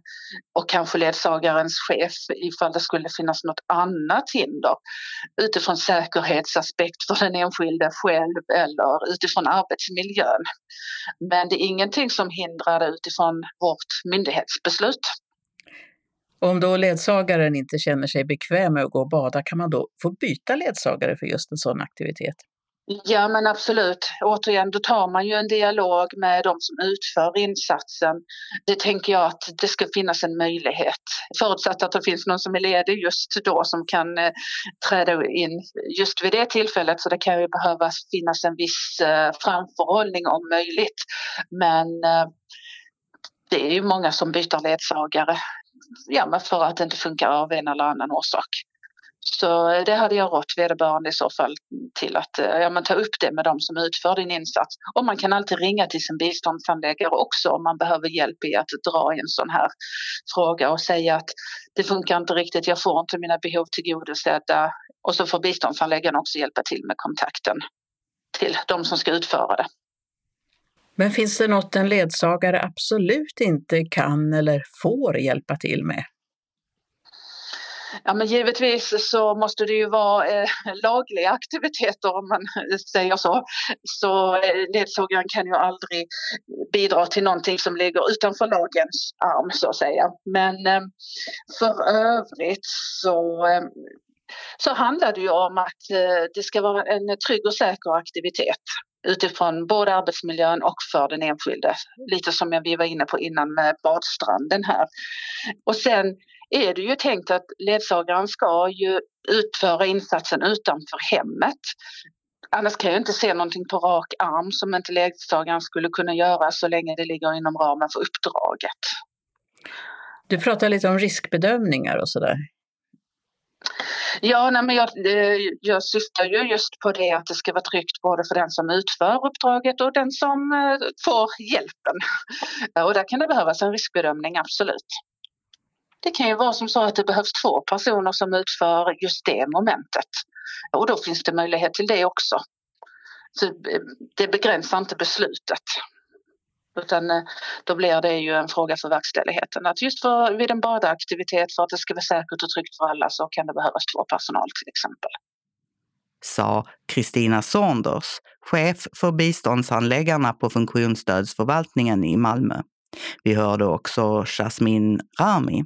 och kanske ledsagarens chef ifall det skulle finnas något annat hinder utifrån säkerhetsaspekt för den enskilde själv eller utifrån arbetsmiljön. Men det är ingenting som hindrar det utifrån vårt myndighetsbeslut. Om då ledsagaren inte känner sig bekväm med att gå och bada, kan man då få byta ledsagare för just en sån aktivitet? Ja men absolut. Återigen, då tar man ju en dialog med de som utför insatsen. Det tänker jag att det ska finnas en möjlighet. Förutsatt att det finns någon som är ledig just då som kan eh, träda in just vid det tillfället. Så det kan ju behöva finnas en viss eh, framförhållning om möjligt. Men eh, det är ju många som byter ledsagare. Ja, men för att det inte funkar av en eller annan orsak. Så det hade jag rått vederbörande i så fall till att eh, ja, men ta upp det med de som utför din insats. Och man kan alltid ringa till sin biståndshandläggare också om man behöver hjälp i att dra i en sån här fråga och säga att det funkar inte riktigt, jag får inte mina behov tillgodosedda. Och så får biståndshandläggaren också hjälpa till med kontakten till de som ska utföra det. Men finns det något en ledsagare absolut inte kan eller får hjälpa till med? Ja men givetvis så måste det ju vara eh, lagliga aktiviteter om man säger så. Så eh, ledsagaren kan ju aldrig bidra till någonting som ligger utanför lagens arm så att säga. Men eh, för övrigt så eh, så handlar det ju om att eh, det ska vara en trygg och säker aktivitet utifrån både arbetsmiljön och för den enskilde. Lite som vi var inne på innan med badstranden här. Och sen är det ju tänkt att ledsagaren ska ju utföra insatsen utanför hemmet. Annars kan jag inte se någonting på rak arm som inte ledsagaren skulle kunna göra så länge det ligger inom ramen för uppdraget. Du pratar lite om riskbedömningar och sådär. Ja, nej, men jag, jag syftar ju just på det att det ska vara tryggt både för den som utför uppdraget och den som eh, får hjälpen. Och där kan det behövas en riskbedömning, absolut. Det kan ju vara som så att det behövs två personer som utför just det momentet. Och då finns det möjlighet till det också. Så eh, det begränsar inte beslutet. Utan eh, då blir det ju en fråga för verkställigheten. Att just för, vid en badaktivitet för att det ska vara säkert och tryggt för alla så kan det behövas två personal till exempel. Sa Kristina Saunders, chef för biståndshandläggarna på funktionsstödsförvaltningen i Malmö. Vi hörde också Jasmin Rami,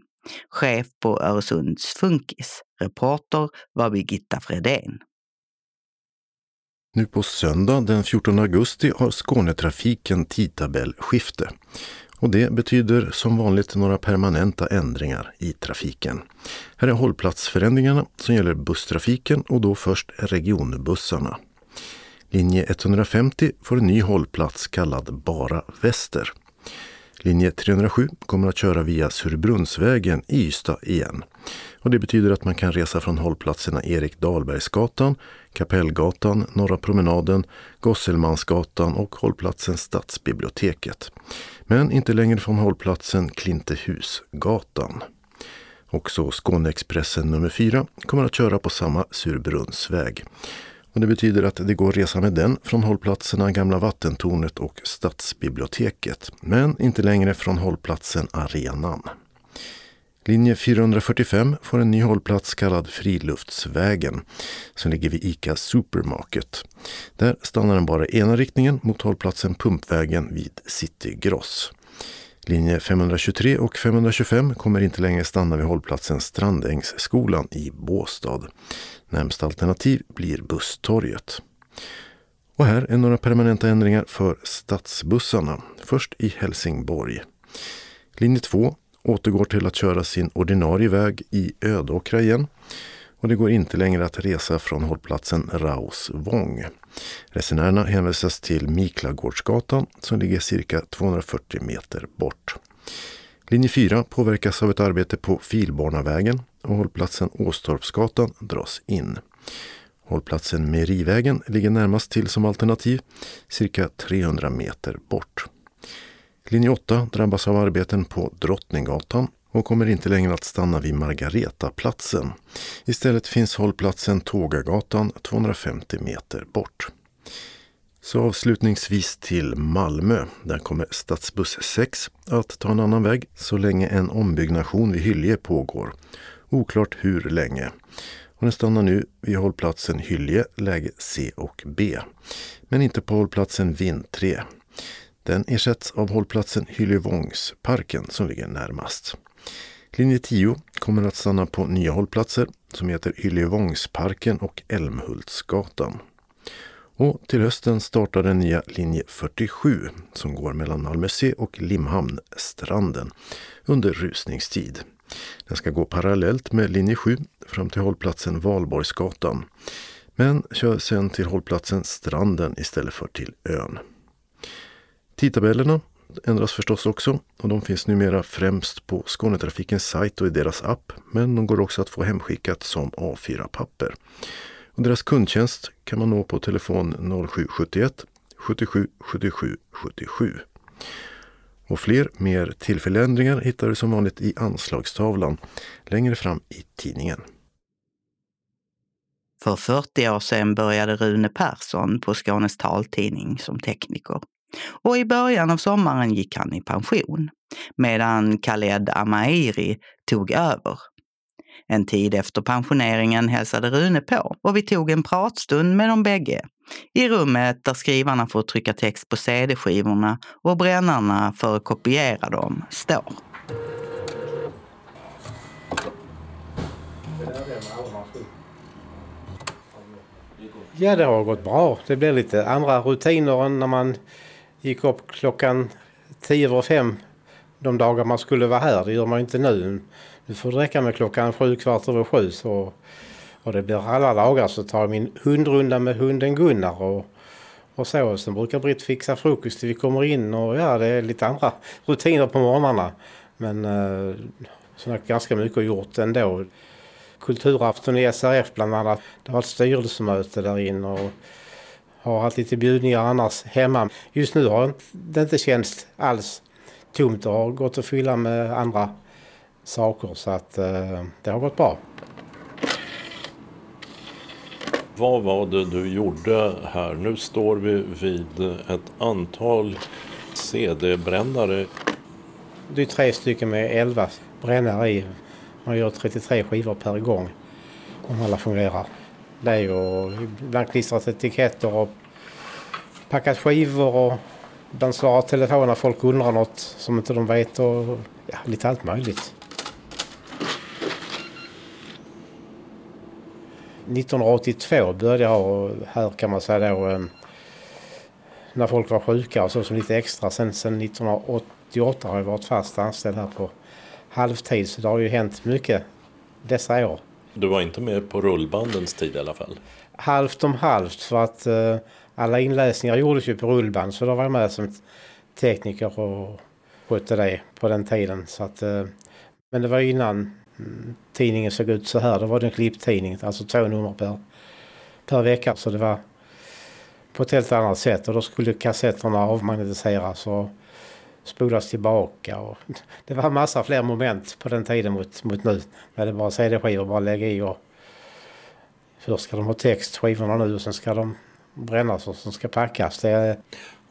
chef på Öresunds Funkis. Reporter var Birgitta Fredén. Nu på söndag den 14 augusti har Skånetrafiken tidtabellskifte. Och det betyder som vanligt några permanenta ändringar i trafiken. Här är hållplatsförändringarna som gäller busstrafiken och då först regionbussarna. Linje 150 får en ny hållplats kallad Bara Väster. Linje 307 kommer att köra via Surbrunnsvägen i Ystad igen. Och det betyder att man kan resa från hållplatserna Erik Dahlbergsgatan, Kapellgatan, Norra promenaden, Gosselmansgatan och hållplatsen Stadsbiblioteket. Men inte längre från hållplatsen Klintehusgatan. Också Skåneexpressen nummer 4 kommer att köra på samma Surbrunnsväg. Och det betyder att det går att resa med den från hållplatserna Gamla vattentornet och Stadsbiblioteket, men inte längre från hållplatsen Arenan. Linje 445 får en ny hållplats kallad Friluftsvägen som ligger vid ICA Supermarket. Där stannar den bara i ena riktningen mot hållplatsen Pumpvägen vid City Gross. Linje 523 och 525 kommer inte längre stanna vid hållplatsen Strandängsskolan i Båstad. Närmsta alternativ blir Busstorget. Och här är några permanenta ändringar för stadsbussarna. Först i Helsingborg. Linje 2 återgår till att köra sin ordinarie väg i Ödåkra igen. Och det går inte längre att resa från hållplatsen Rausvång. Resenärerna hänvisas till Miklagårdsgatan som ligger cirka 240 meter bort. Linje 4 påverkas av ett arbete på Filbarnavägen och hållplatsen Åstorpsgatan dras in. Hållplatsen Merivägen ligger närmast till som alternativ, cirka 300 meter bort. Linje 8 drabbas av arbeten på Drottninggatan och kommer inte längre att stanna vid Margaretaplatsen. Istället finns hållplatsen Tågagatan 250 meter bort. Så avslutningsvis till Malmö. Där kommer stadsbuss 6 att ta en annan väg så länge en ombyggnation vid Hylje pågår. Oklart hur länge. Och den stannar nu vid hållplatsen Hylje, läge C och B. Men inte på hållplatsen Vind 3. Den ersätts av hållplatsen Hyljevångsparken som ligger närmast. Linje 10 kommer att stanna på nya hållplatser som heter Hyljevångsparken och Älmhultsgatan. Och till hösten startar den nya linje 47 som går mellan Malmö C och Limhamn, Stranden, under rusningstid. Den ska gå parallellt med linje 7 fram till hållplatsen Valborgsgatan. Men kör sen till hållplatsen Stranden istället för till ön. Tidtabellerna ändras förstås också och de finns numera främst på Skånetrafikens sajt och i deras app. Men de går också att få hemskickat som A4-papper. Och deras kundtjänst kan man nå på telefon 0771 77 77 77. Och fler, mer tillfälliga ändringar hittar du som vanligt i anslagstavlan längre fram i tidningen. För 40 år sedan började Rune Persson på Skånes taltidning som tekniker. Och i början av sommaren gick han i pension, medan Khaled Amairi tog över. En tid efter pensioneringen hälsade Rune på och vi tog en pratstund med dem bägge i rummet där skrivarna får trycka text på CD-skivorna och brännarna för att kopiera dem står. Ja, det har gått bra. Det blir lite andra rutiner än när man gick upp klockan tio över fem de dagar man skulle vara här. Det gör man inte nu. Nu får det räcka med klockan sju, kvart över sju. Så, och det blir alla dagar så tar jag min hundrunda med hunden Gunnar och, och så. Sen brukar Britt fixa frukost till vi kommer in och ja, det är lite andra rutiner på morgnarna. Men eh, så ganska mycket gjort ändå. Kulturafton i SRF bland annat. Det var ett styrelsemöte där inne och har haft lite bjudningar annars hemma. Just nu har det inte känts alls tomt och har gått att fylla med andra saker så att eh, det har gått bra. Vad var det du gjorde här? Nu står vi vid ett antal CD-brännare. Det är tre stycken med 11 brännare i. Man gör 33 skivor per gång om alla fungerar. Det är ju ibland klistrat etiketter och packat skivor och ibland svarar telefon när folk undrar något som inte de vet och ja, lite allt möjligt. 1982 började jag här kan man säga då eh, när folk var sjuka och så som lite extra. Sen, sen 1988 har jag varit fast anställd här på halvtid så det har ju hänt mycket dessa år. Du var inte med på rullbandens tid i alla fall? Halvt om halvt för att uh, alla inläsningar gjordes ju på rullband så då var jag med som tekniker och skötte det på den tiden. Så att, uh, men det var innan mm, tidningen såg ut så här. Då var det en klipptidning, alltså två nummer per, per vecka. Så det var på ett helt annat sätt och då skulle kassetterna avmagnetiseras och spolas tillbaka. Och det var en massa fler moment på den tiden mot, mot nu. När det bara CD-skivor bara lägga i och först ska de ha text, skivorna nu och sen ska de brännas och sen ska packas. Det...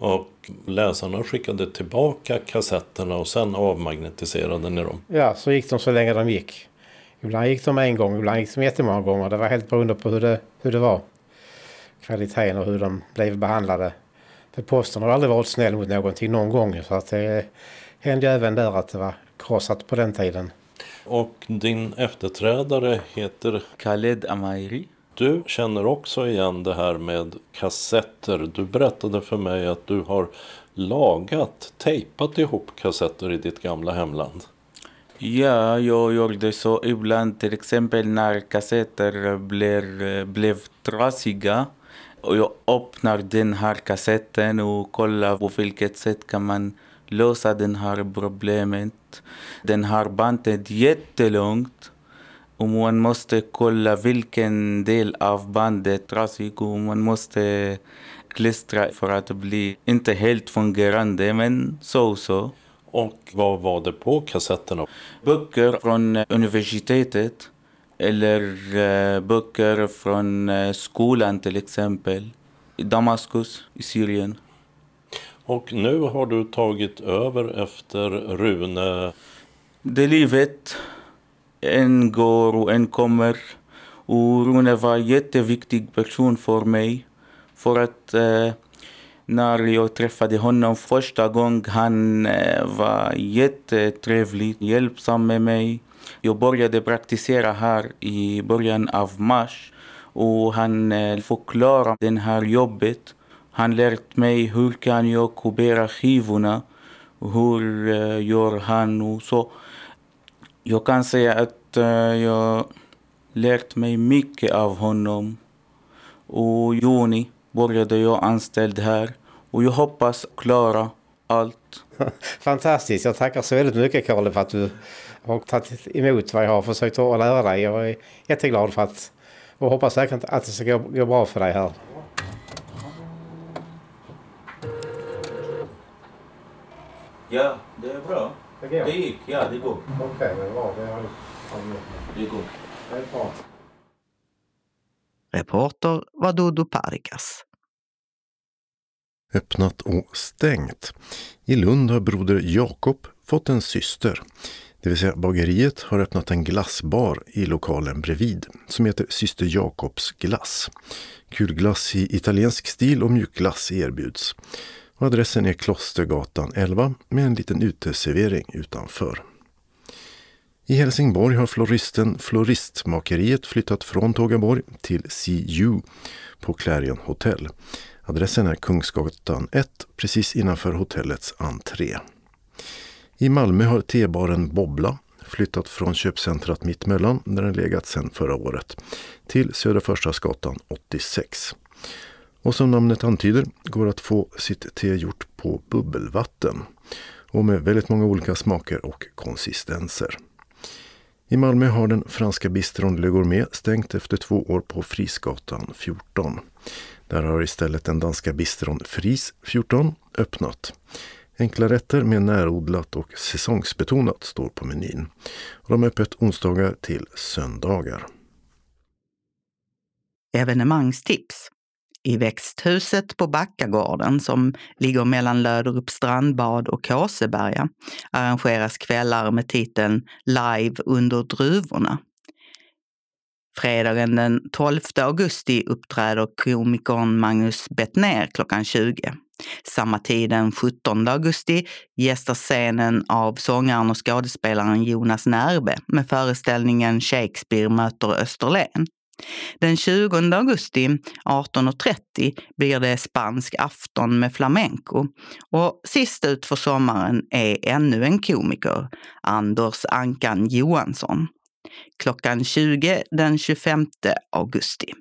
Och läsarna skickade tillbaka kassetterna och sen avmagnetiserade ni dem? Ja, så gick de så länge de gick. Ibland gick de en gång, ibland gick de jättemånga gånger. Det var helt beroende på hur det, hur det var. Kvaliteten och hur de blev behandlade. För posten har aldrig varit snäll mot någonting någon gång. Så att det hände även där att det var krossat på den tiden. Och din efterträdare heter? Khaled Amairi. Du känner också igen det här med kassetter. Du berättade för mig att du har lagat, tejpat ihop kassetter i ditt gamla hemland. Ja, jag gjorde så ibland till exempel när kassetter blev, blev trasiga. Och jag öppnar den här kassetten och kollar på vilket sätt kan man lösa det här problemet. Den här bandet jättelångt och man måste kolla vilken del av bandet trasig och man måste klistra för att bli inte helt fungerande men så så. Och vad var det på kassetterna? Böcker från universitetet eller uh, böcker från uh, skolan till exempel. I Damaskus i Syrien. Och nu har du tagit över efter Rune? Det livet. En går och en kommer. Och Rune var en jätteviktig person för mig. För att eh, när jag träffade honom första gången, han eh, var jättetrevlig, hjälpsam med mig. Jag började praktisera här i början av mars och han eh, förklarade det här jobbet. Han lärde mig hur kan jag kubera skivorna, hur eh, gör han och så. Jag kan säga att jag lärt mig mycket av honom. Och i juni började jag anställd här och jag hoppas klara allt. Fantastiskt. Jag tackar så väldigt mycket Karl för att du har tagit emot vad jag har försökt att lära dig. Jag är jätteglad för att och hoppas säkert att det ska gå, gå bra för dig här. Ja, det är bra. Det gick, ja det går. Okej, okay, det är bra. Det, har det går. Det är bra. Reporter var Dodo Parikas. Öppnat och stängt. I Lund har broder Jakob fått en syster. Det vill säga bageriet har öppnat en glassbar i lokalen bredvid som heter Syster Jakobs glass. Kulglass i italiensk stil och mjukglass erbjuds. Och adressen är Klostergatan 11 med en liten uteservering utanför. I Helsingborg har floristen Floristmakeriet flyttat från Tågaborg till CU på Clarion Hotel. Adressen är Kungsgatan 1 precis innanför hotellets entré. I Malmö har tebaren Bobbla flyttat från köpcentrat Mittmellan, där den legat sedan förra året, till Södra Förstadsgatan 86. Och som namnet antyder går att få sitt te gjort på bubbelvatten och med väldigt många olika smaker och konsistenser. I Malmö har den franska bistron Le Gourmet stängt efter två år på Frisgatan 14. Där har istället den danska bistron Fris 14 öppnat. Enkla rätter med närodlat och säsongsbetonat står på menyn. Och de är öppet onsdagar till söndagar. Evenemangstips. I växthuset på Backagården som ligger mellan Löderup strandbad och Kåseberga arrangeras kvällar med titeln Live under druvorna. Fredagen den 12 augusti uppträder komikern Magnus Bettner klockan 20. Samma tid den 17 augusti gästas scenen av sångaren och skådespelaren Jonas Närbe med föreställningen Shakespeare möter Österlen. Den 20 augusti 18.30 blir det spansk afton med flamenco. Och sist ut för sommaren är ännu en komiker, Anders Ankan Johansson. Klockan 20 den 25 augusti.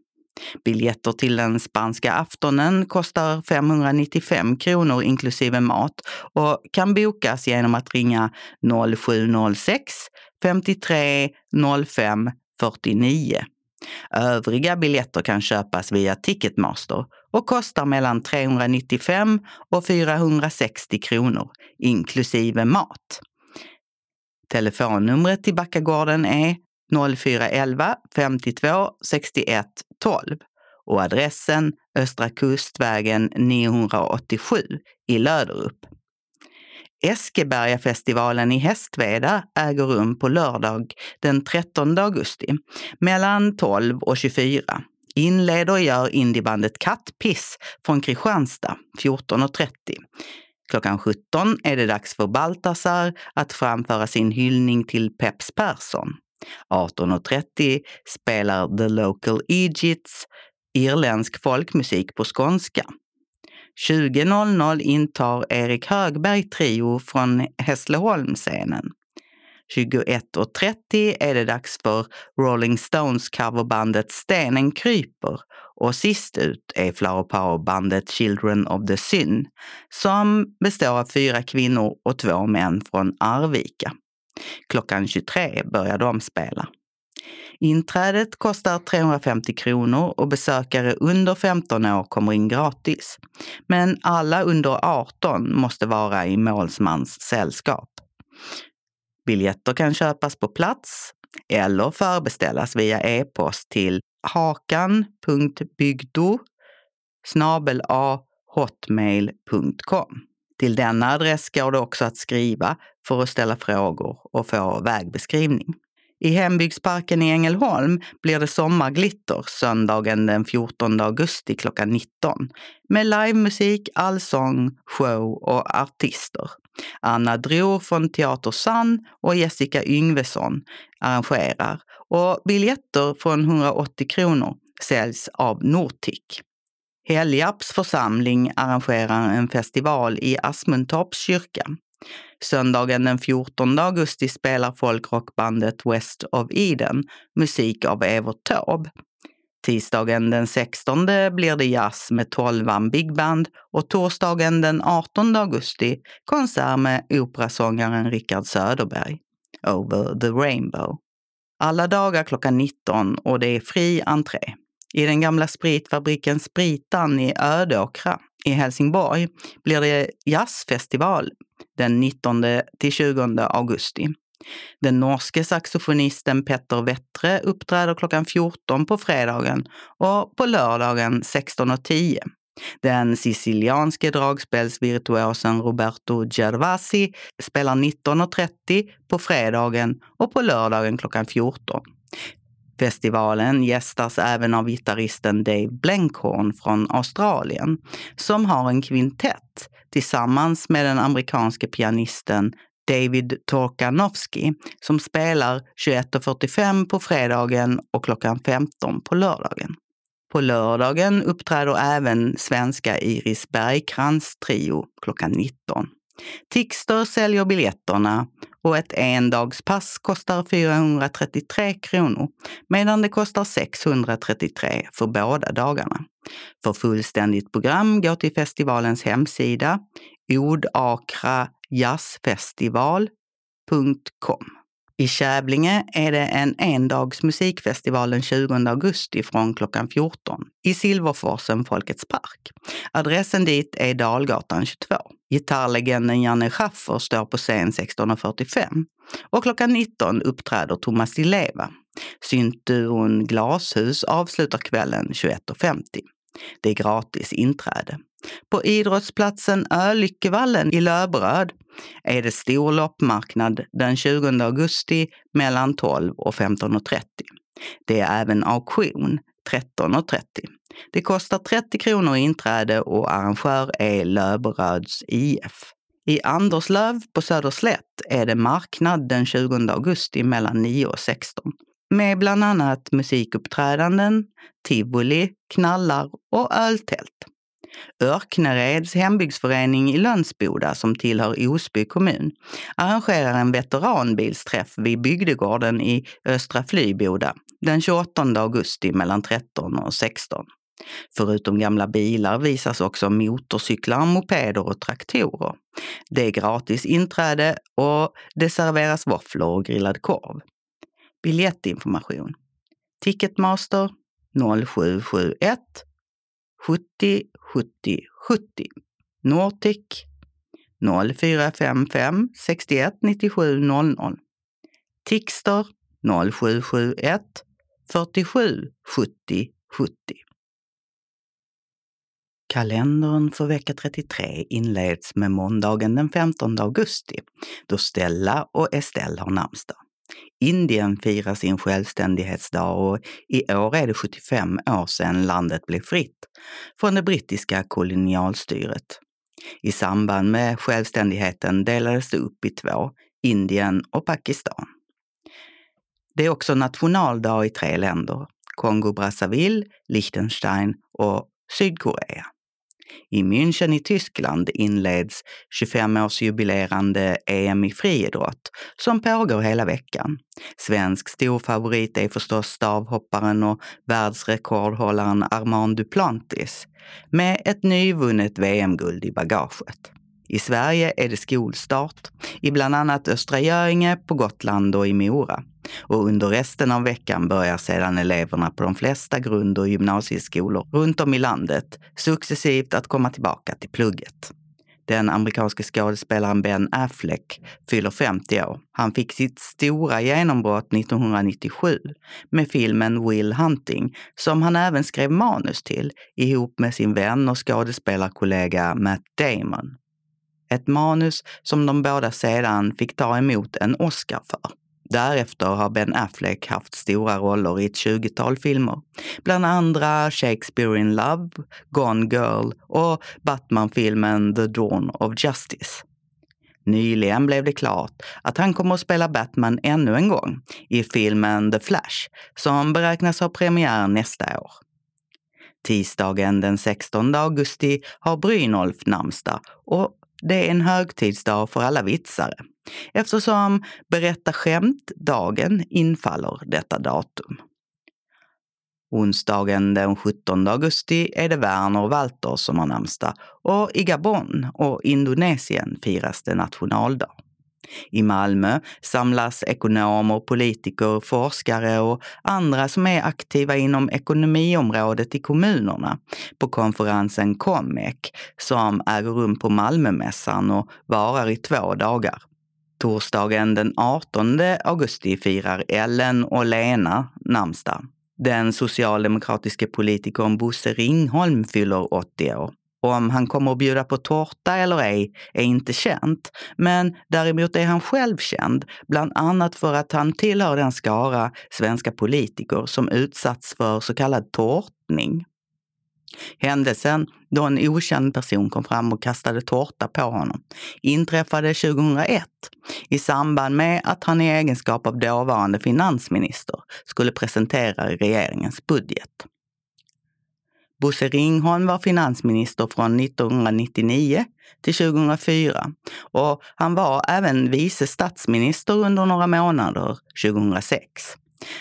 Biljetter till den spanska aftonen kostar 595 kronor inklusive mat och kan bokas genom att ringa 0706 53 05 49. Övriga biljetter kan köpas via Ticketmaster och kostar mellan 395 och 460 kronor inklusive mat. Telefonnumret till Backagården är 0411 52 61 12 och adressen Östra Kustvägen 987 i Löderup. Eskebergafestivalen i Hästveda äger rum på lördag den 13 augusti mellan 12 och 24. Inleder gör indiebandet Kattpiss från Kristianstad 14.30. Klockan 17 är det dags för Baltasar att framföra sin hyllning till Peps Persson. 18.30 spelar The Local Egypts irländsk folkmusik på skånska. 20.00 intar Erik Högberg Trio från Hässleholmsscenen. 21.30 är det dags för Rolling Stones coverbandet Stenen kryper och sist ut är Flower Power-bandet Children of the Syn som består av fyra kvinnor och två män från Arvika. Klockan 23 börjar de spela. Inträdet kostar 350 kronor och besökare under 15 år kommer in gratis. Men alla under 18 måste vara i målsmans sällskap. Biljetter kan köpas på plats eller förbeställas via e-post till hakan.bygdo hotmail.com. Till denna adress går det också att skriva för att ställa frågor och få vägbeskrivning. I Hembygdsparken i Ängelholm blir det sommarglitter söndagen den 14 augusti klockan 19 med livemusik, allsång, show och artister. Anna Dror från Teater Sann och Jessica Yngvesson arrangerar och biljetter från 180 kronor säljs av Nortic. Helgarps församling arrangerar en festival i Asmuntorps kyrka. Söndagen den 14 augusti spelar folkrockbandet West of Eden musik av Evert Taube. Tisdagen den 16 blir det jazz med tolvan Big Band och torsdagen den 18 augusti konsert med operasångaren Rickard Söderberg, Over the Rainbow. Alla dagar klockan 19 och det är fri entré. I den gamla spritfabriken Spritan i Ödåkra i Helsingborg blir det jazzfestival den 19 till 20 augusti. Den norske saxofonisten Petter Vettre uppträder klockan 14 på fredagen och på lördagen 16.10. Den sicilianske dragspelsvirtuosen Roberto Gervasi spelar 19.30 på fredagen och på lördagen klockan 14. Festivalen gästas även av gitarristen Dave Blenkhorn från Australien som har en kvintett tillsammans med den amerikanske pianisten David Torkanowski som spelar 21.45 på fredagen och klockan 15 på lördagen. På lördagen uppträder även svenska Iris Bergkrans trio klockan 19. Tixter säljer biljetterna och ett endagspass kostar 433 kronor medan det kostar 633 för båda dagarna. För fullständigt program gå till festivalens hemsida odakrajazzfestival.com. I Kävlinge är det en endags musikfestival den 20 augusti från klockan 14 i Silverforsen Folkets park. Adressen dit är Dalgatan 22. Gitarrlegenden Janne Schaffer står på scen 16.45 och klockan 19 uppträder Thomas Di Leva. Syntduon Glashus avslutar kvällen 21.50. Det är gratis inträde. På idrottsplatsen Ölyckevallen i Löberöd är det stor loppmarknad den 20 augusti mellan 12 och 15.30. Det är även auktion 13.30. Det kostar 30 kronor i inträde och arrangör är Löberöds IF. I Anderslöv på Söderslätt är det marknad den 20 augusti mellan 9 och 16 med bland annat musikuppträdanden, tivoli, knallar och öltält. Örknereds hembygdsförening i Lönsboda, som tillhör Osby kommun, arrangerar en veteranbilsträff vid bygdegården i Östra Flyboda den 28 augusti mellan 13 och 16. Förutom gamla bilar visas också motorcyklar, mopeder och traktorer. Det är gratis inträde och det serveras våfflor och grillad korv. Biljettinformation Ticketmaster 0771 70 70 70. Nortic 0455 61 97 00. Tickster 0771 47 70 70. Kalendern för vecka 33 inleds med måndagen den 15 augusti då Stella och Estelle har namnsdag. Indien firar sin självständighetsdag och i år är det 75 år sedan landet blev fritt från det brittiska kolonialstyret. I samband med självständigheten delades det upp i två, Indien och Pakistan. Det är också nationaldag i tre länder, Kongo-Brazzaville, Liechtenstein och Sydkorea. I München i Tyskland inleds 25-årsjubilerande EM i friidrott som pågår hela veckan. Svensk storfavorit är förstås stavhopparen och världsrekordhållaren Armand Duplantis med ett nyvunnet VM-guld i bagaget. I Sverige är det skolstart i bland annat Östra Göinge, på Gotland och i Mora. Och under resten av veckan börjar sedan eleverna på de flesta grund och gymnasieskolor runt om i landet successivt att komma tillbaka till plugget. Den amerikanske skådespelaren Ben Affleck fyller 50 år. Han fick sitt stora genombrott 1997 med filmen Will Hunting som han även skrev manus till ihop med sin vän och skådespelarkollega Matt Damon. Ett manus som de båda sedan fick ta emot en Oscar för. Därefter har Ben Affleck haft stora roller i ett tjugotal filmer. Bland andra Shakespeare in Love, Gone Girl och Batman-filmen The Dawn of Justice. Nyligen blev det klart att han kommer att spela Batman ännu en gång i filmen The Flash som beräknas ha premiär nästa år. Tisdagen den 16 augusti har Brynolf namnsdag och det är en högtidsdag för alla vitsare eftersom berätta skämt-dagen infaller detta datum. Onsdagen den 17 augusti är det Werner och Walter som har namnsdag och i Gabon och Indonesien firas det nationaldag. I Malmö samlas ekonomer, politiker, forskare och andra som är aktiva inom ekonomiområdet i kommunerna på konferensen COMEC som äger rum på Malmömässan och varar i två dagar. Torsdagen den 18 augusti firar Ellen och Lena namnsdag. Den socialdemokratiske politikern Bosse Ringholm fyller 80 år. Om han kommer att bjuda på tårta eller ej är inte känt, men däremot är han själv känd, bland annat för att han tillhör den skara svenska politiker som utsatts för så kallad tårtning. Händelsen då en okänd person kom fram och kastade tårta på honom inträffade 2001 i samband med att han i egenskap av dåvarande finansminister skulle presentera regeringens budget. Bosse Ringholm var finansminister från 1999 till 2004 och han var även vice statsminister under några månader 2006.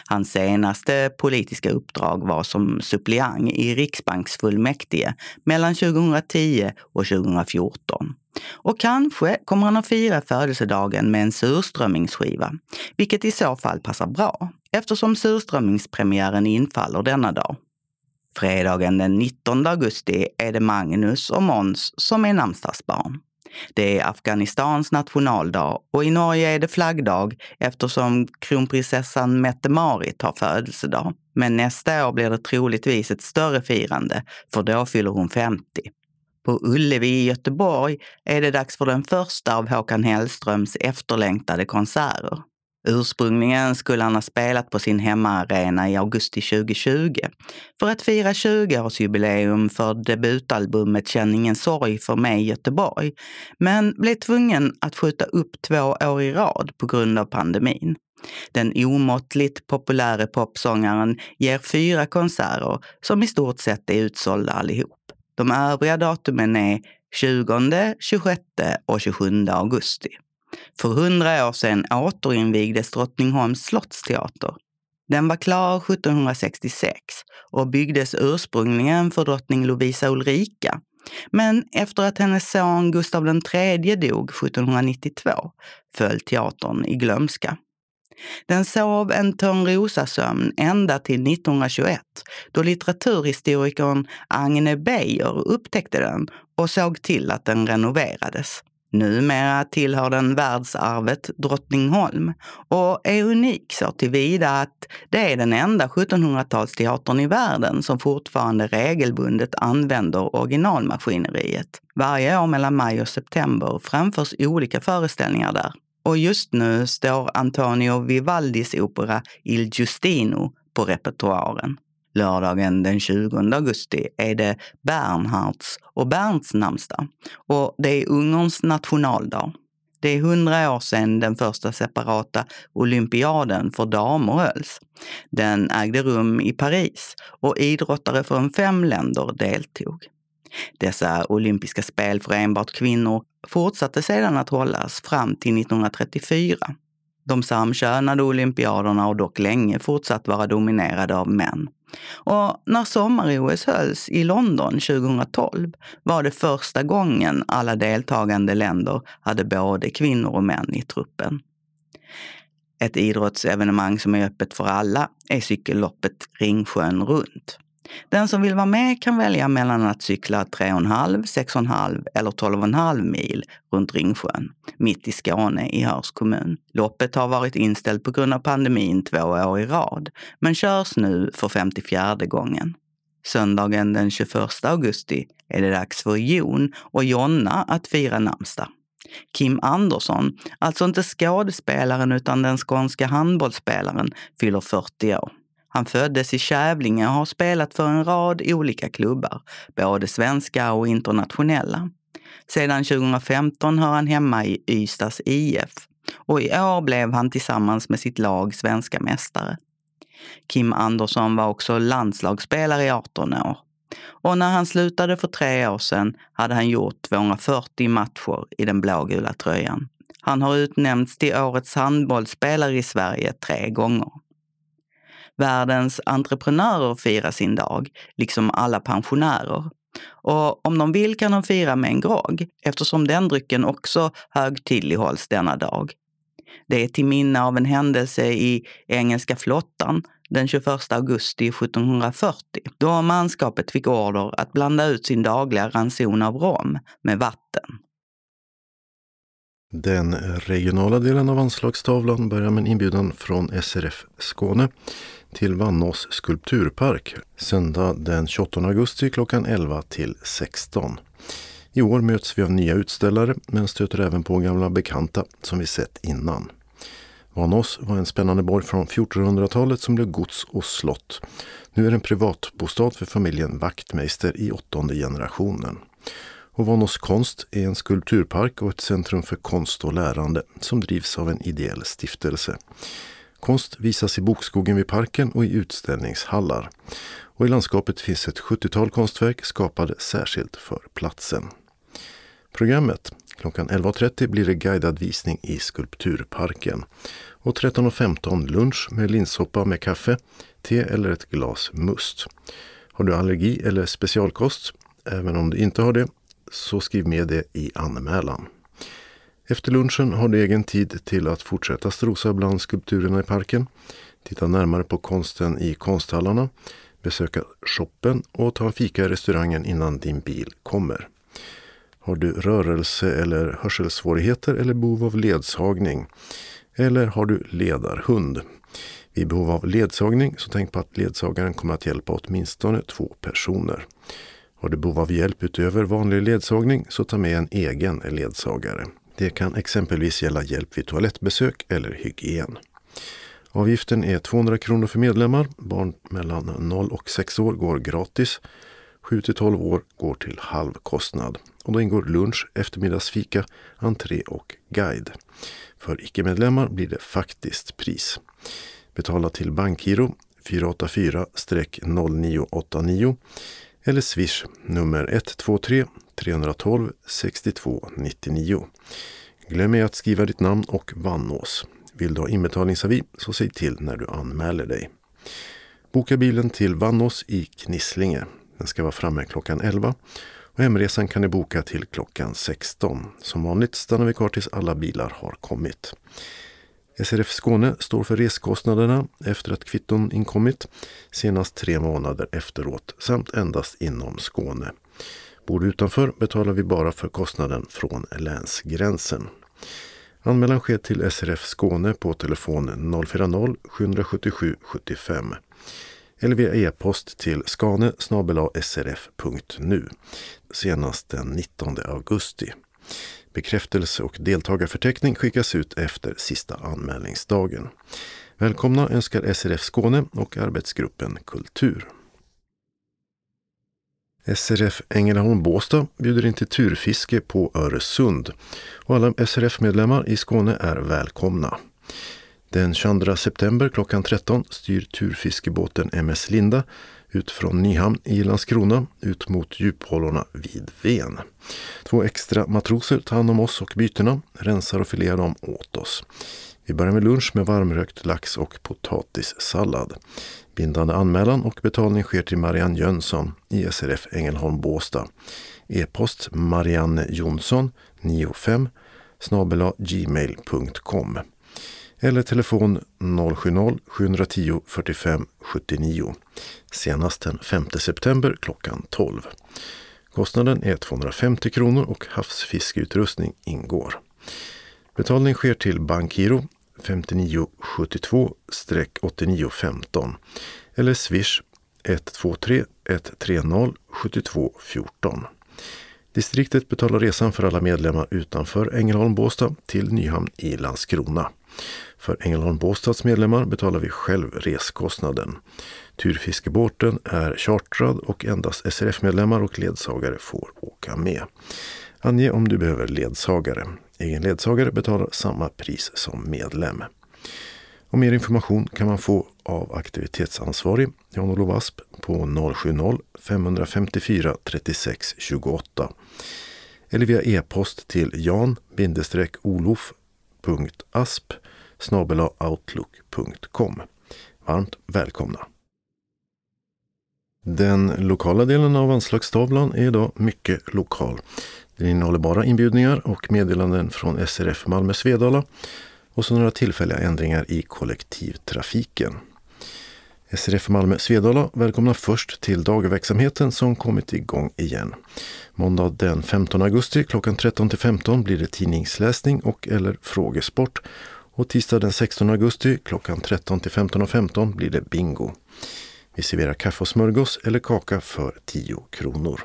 Hans senaste politiska uppdrag var som suppleant i riksbanksfullmäktige mellan 2010 och 2014. Och kanske kommer han att fira födelsedagen med en surströmmingsskiva, vilket i så fall passar bra eftersom surströmmingspremiären infaller denna dag. Fredagen den 19 augusti är det Magnus och Måns som är namnsdagsbarn. Det är Afghanistans nationaldag och i Norge är det flaggdag eftersom kronprinsessan Mette-Marit har födelsedag. Men nästa år blir det troligtvis ett större firande, för då fyller hon 50. På Ullevi i Göteborg är det dags för den första av Håkan Hellströms efterlängtade konserter. Ursprungligen skulle han ha spelat på sin hemmaarena i augusti 2020 för att fira 20-årsjubileum för debutalbumet Känn ingen sorg för mig Göteborg, men blev tvungen att skjuta upp två år i rad på grund av pandemin. Den omåttligt populäre popsångaren ger fyra konserter som i stort sett är utsålda allihop. De övriga datumen är 20, 26 och 27 augusti. För hundra år sedan återinvigdes Drottningholms slottsteater. Den var klar 1766 och byggdes ursprungligen för drottning Lovisa Ulrika. Men efter att hennes son Gustav III dog 1792 föll teatern i glömska. Den sov en Törnrosasömn ända till 1921 då litteraturhistorikern Agne Beijer upptäckte den och såg till att den renoverades. Numera tillhör den världsarvet Drottningholm och är unik så tillvida att det är den enda 1700-talsteatern i världen som fortfarande regelbundet använder originalmaskineriet. Varje år mellan maj och september framförs olika föreställningar där. Och just nu står Antonio Vivaldis opera Il Giustino på repertoaren. Lördagen den 20 augusti är det Bernhards och Bernts namnsdag och det är Ungerns nationaldag. Det är hundra år sedan den första separata olympiaden för damer hölls. Den ägde rum i Paris och idrottare från fem länder deltog. Dessa olympiska spel för enbart kvinnor fortsatte sedan att hållas fram till 1934. De samkönade olympiaderna har dock länge fortsatt vara dominerade av män. Och när sommar-OS hölls i London 2012 var det första gången alla deltagande länder hade både kvinnor och män i truppen. Ett idrottsevenemang som är öppet för alla är cykelloppet Ringsjön runt. Den som vill vara med kan välja mellan att cykla 3,5, 6,5 eller 12,5 mil runt Ringsjön, mitt i Skåne i Höörs kommun. Loppet har varit inställt på grund av pandemin två år i rad, men körs nu för 54 gången. Söndagen den 21 augusti är det dags för Jon och Jonna att fira namnsdag. Kim Andersson, alltså inte skådespelaren utan den skånska handbollsspelaren, fyller 40 år. Han föddes i Kävlinge och har spelat för en rad olika klubbar, både svenska och internationella. Sedan 2015 hör han hemma i Ystads IF och i år blev han tillsammans med sitt lag svenska mästare. Kim Andersson var också landslagsspelare i 18 år. Och när han slutade för tre år sedan hade han gjort 240 matcher i den blågula tröjan. Han har utnämnts till årets handbollsspelare i Sverige tre gånger. Världens entreprenörer firar sin dag, liksom alla pensionärer. Och om de vill kan de fira med en grogg, eftersom den drycken också högtidlighålls denna dag. Det är till minne av en händelse i engelska flottan den 21 augusti 1740 då manskapet fick order att blanda ut sin dagliga ranson av rom med vatten. Den regionala delen av anslagstavlan börjar med en inbjudan från SRF Skåne till Vannås skulpturpark söndag den 28 augusti klockan 11 till 16. I år möts vi av nya utställare men stöter även på gamla bekanta som vi sett innan. Vanås var en spännande borg från 1400-talet som blev gods och slott. Nu är det en privatbostad för familjen Wachtmeister i åttonde generationen. Och Vanås konst är en skulpturpark och ett centrum för konst och lärande som drivs av en ideell stiftelse. Konst visas i bokskogen vid parken och i utställningshallar. Och i landskapet finns ett 70-tal konstverk skapade särskilt för platsen. Programmet Klockan 11.30 blir det guidad visning i Skulpturparken. Och 13.15 lunch med linssoppa med kaffe, te eller ett glas must. Har du allergi eller specialkost? Även om du inte har det så skriv med det i anmälan. Efter lunchen har du egen tid till att fortsätta strosa bland skulpturerna i parken, titta närmare på konsten i konsthallarna, besöka shoppen och ta en fika i restaurangen innan din bil kommer. Har du rörelse eller hörselsvårigheter eller behov av ledsagning? Eller har du ledarhund? Vid behov av ledsagning så tänk på att ledsagaren kommer att hjälpa åtminstone två personer. Har du behov av hjälp utöver vanlig ledsagning så ta med en egen ledsagare. Det kan exempelvis gälla hjälp vid toalettbesök eller hygien. Avgiften är 200 kronor för medlemmar. Barn mellan 0 och 6 år går gratis. 7 till 12 år går till halv kostnad. Och då ingår lunch, eftermiddagsfika, entré och guide. För icke-medlemmar blir det faktiskt pris. Betala till Bankgiro 484-0989 eller Swish nummer 123 312 62 99. Glöm ej att skriva ditt namn och Vannås. Vill du ha inbetalningsavi så säg till när du anmäler dig. Boka bilen till Vannås i Knislinge. Den ska vara framme klockan 11 och hemresan kan du boka till klockan 16. Som vanligt stannar vi kvar tills alla bilar har kommit. SRF Skåne står för reskostnaderna efter att kvitton inkommit senast tre månader efteråt samt endast inom Skåne. Bor du utanför betalar vi bara för kostnaden från länsgränsen. Anmälan sker till SRF Skåne på telefon 040-777 75 eller via e-post till skane srf.nu senast den 19 augusti. Bekräftelse och deltagarförteckning skickas ut efter sista anmälningsdagen. Välkomna önskar SRF Skåne och arbetsgruppen Kultur. SRF Ängelholm Båstad bjuder in till turfiske på Öresund och alla SRF-medlemmar i Skåne är välkomna. Den 22 september klockan 13 styr turfiskebåten MS Linda ut från Nyhamn i Landskrona ut mot djuphålorna vid Ven. Två extra matroser tar hand om oss och bytena, rensar och filerar dem åt oss. Vi börjar med lunch med varmrökt lax och potatissallad. Bindande anmälan och betalning sker till Marianne Jönsson i SRF Ängelholm Båstad. E-post Marianne Jonsson 95 snabela gmail.com eller telefon 070-710 45 79 senast den 5 september klockan 12. Kostnaden är 250 kronor och havsfiskeutrustning ingår. Betalning sker till Bankgiro 5972-8915 eller Swish 123 130 72 14. Distriktet betalar resan för alla medlemmar utanför Ängelholm Båstad till Nyhamn i Landskrona. För Ängelholm Båstads medlemmar betalar vi själv reskostnaden. Turfiskebåten är chartrad och endast SRF-medlemmar och ledsagare får åka med. Ange om du behöver ledsagare. Egen ledsagare betalar samma pris som medlem. Och mer information kan man få av aktivitetsansvarig Jan-Olof Asp på 070-554 36 28 eller via e-post till jan-olof.asp outlook.com. Varmt välkomna! Den lokala delen av anslagstavlan är idag mycket lokal. Den innehåller bara inbjudningar och meddelanden från SRF Malmö Svedala och så några tillfälliga ändringar i kollektivtrafiken. SRF Malmö Svedala välkomnar först till dagverksamheten som kommit igång igen. Måndag den 15 augusti klockan 13 15 blir det tidningsläsning och eller frågesport och tisdag den 16 augusti klockan 13 till 15.15 15 blir det bingo. Vi serverar kaffe och smörgås eller kaka för 10 kronor.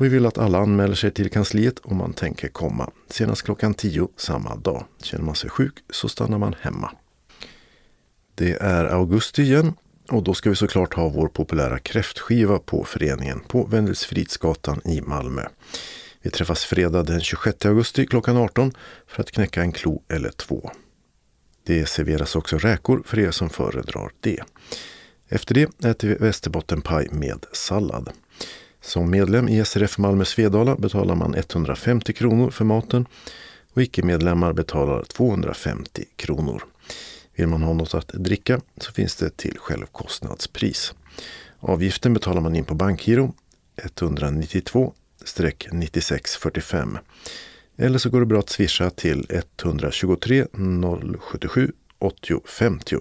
Och vi vill att alla anmäler sig till kansliet om man tänker komma. Senast klockan 10 samma dag. Känner man sig sjuk så stannar man hemma. Det är augusti igen och då ska vi såklart ha vår populära kräftskiva på föreningen på Wendelsfridsgatan i Malmö. Vi träffas fredag den 26 augusti klockan 18 för att knäcka en klo eller två. Det serveras också räkor för er som föredrar det. Efter det äter vi västerbottenpaj med sallad. Som medlem i SRF Malmö Svedala betalar man 150 kronor för maten och icke-medlemmar betalar 250 kronor. Vill man ha något att dricka så finns det till självkostnadspris. Avgiften betalar man in på Bankgiro 192 9645. Eller så går det bra att swisha till 123 077 80 50.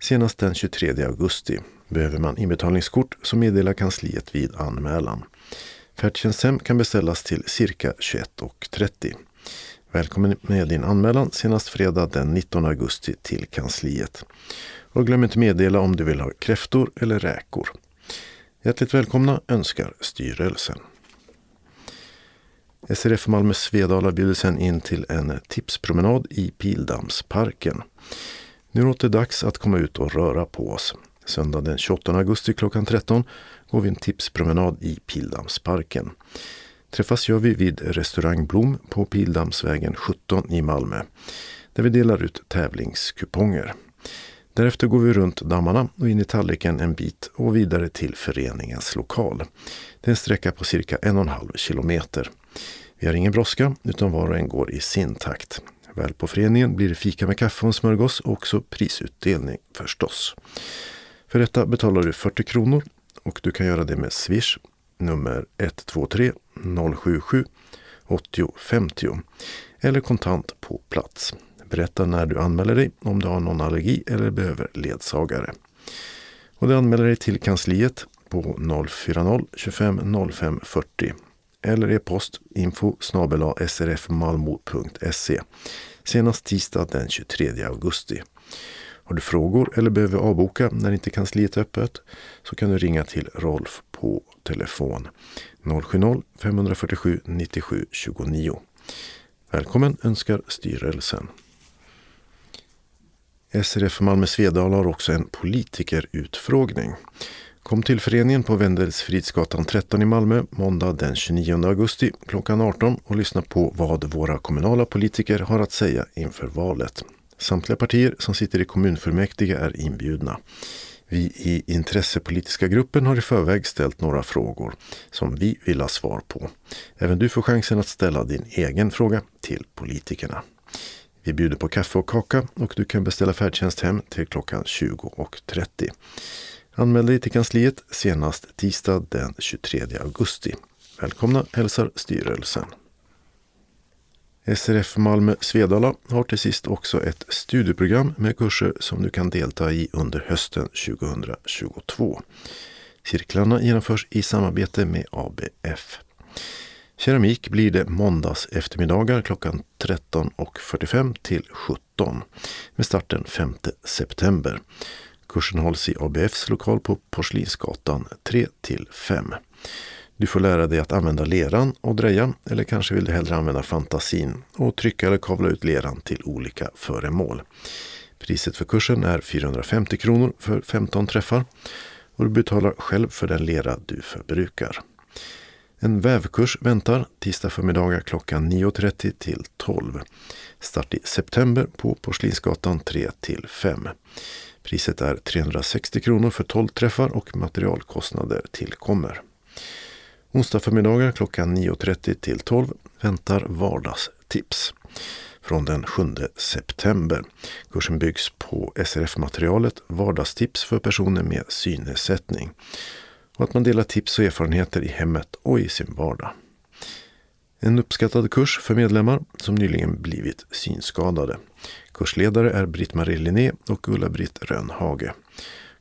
Senast den 23 augusti. Behöver man inbetalningskort så meddelar kansliet vid anmälan. Färdtjänsthem kan beställas till cirka 21.30. Välkommen med din anmälan senast fredag den 19 augusti till kansliet. Och glöm inte meddela om du vill ha kräftor eller räkor. Hjärtligt välkomna önskar styrelsen. SRF Malmö Svedala bjuder sen in till en tipspromenad i Pildammsparken. Nu låter det dags att komma ut och röra på oss. Söndag den 28 augusti klockan 13 går vi en tipspromenad i Pildammsparken. Träffas gör vi vid restaurang Blom på Pildammsvägen 17 i Malmö. Där vi delar ut tävlingskuponger. Därefter går vi runt dammarna och in i tallriken en bit och vidare till föreningens lokal. Det är en sträcka på cirka en och en halv kilometer. Vi har ingen brådska utan var och en går i sin takt. Väl på föreningen blir det fika med kaffe och en smörgås och också prisutdelning förstås. För detta betalar du 40 kronor och du kan göra det med Swish nummer 123 077 80 50 eller kontant på plats. Berätta när du anmäler dig om du har någon allergi eller behöver ledsagare. Och du anmäler dig till kansliet på 040 25 05 40 eller e-post info srfmalmo.se senast tisdag den 23 augusti. Har du frågor eller behöver avboka när inte kansliet är öppet så kan du ringa till Rolf på telefon 070-547 97 29. Välkommen önskar styrelsen. SRF Malmö Svedala har också en politikerutfrågning. Kom till föreningen på Wendelsfridsgatan 13 i Malmö måndag den 29 augusti klockan 18 och lyssna på vad våra kommunala politiker har att säga inför valet. Samtliga partier som sitter i kommunfullmäktige är inbjudna. Vi i intressepolitiska gruppen har i förväg ställt några frågor som vi vill ha svar på. Även du får chansen att ställa din egen fråga till politikerna. Vi bjuder på kaffe och kaka och du kan beställa färdtjänst hem till klockan 20.30. Anmäl dig till kansliet senast tisdag den 23 augusti. Välkomna hälsar styrelsen. SRF Malmö Svedala har till sist också ett studieprogram med kurser som du kan delta i under hösten 2022. Cirklarna genomförs i samarbete med ABF. Keramik blir det måndags eftermiddagar klockan 13.45 till 17 med start den 5 september. Kursen hålls i ABFs lokal på Porslinsgatan 3 till 5. Du får lära dig att använda leran och dreja eller kanske vill du hellre använda fantasin och trycka eller kavla ut leran till olika föremål. Priset för kursen är 450 kronor för 15 träffar och du betalar själv för den lera du förbrukar. En vävkurs väntar tisdag förmiddagar klockan 9.30 till 12. Start i september på Porslinsgatan 3 till 5. Priset är 360 kronor för 12 träffar och materialkostnader tillkommer. Onsdag förmiddagar klockan 9.30 till 12 väntar vardagstips från den 7 september. Kursen byggs på SRF-materialet Vardagstips för personer med synnedsättning och att man delar tips och erfarenheter i hemmet och i sin vardag. En uppskattad kurs för medlemmar som nyligen blivit synskadade. Kursledare är Britt-Marie Linné och Ulla-Britt Rönnhage.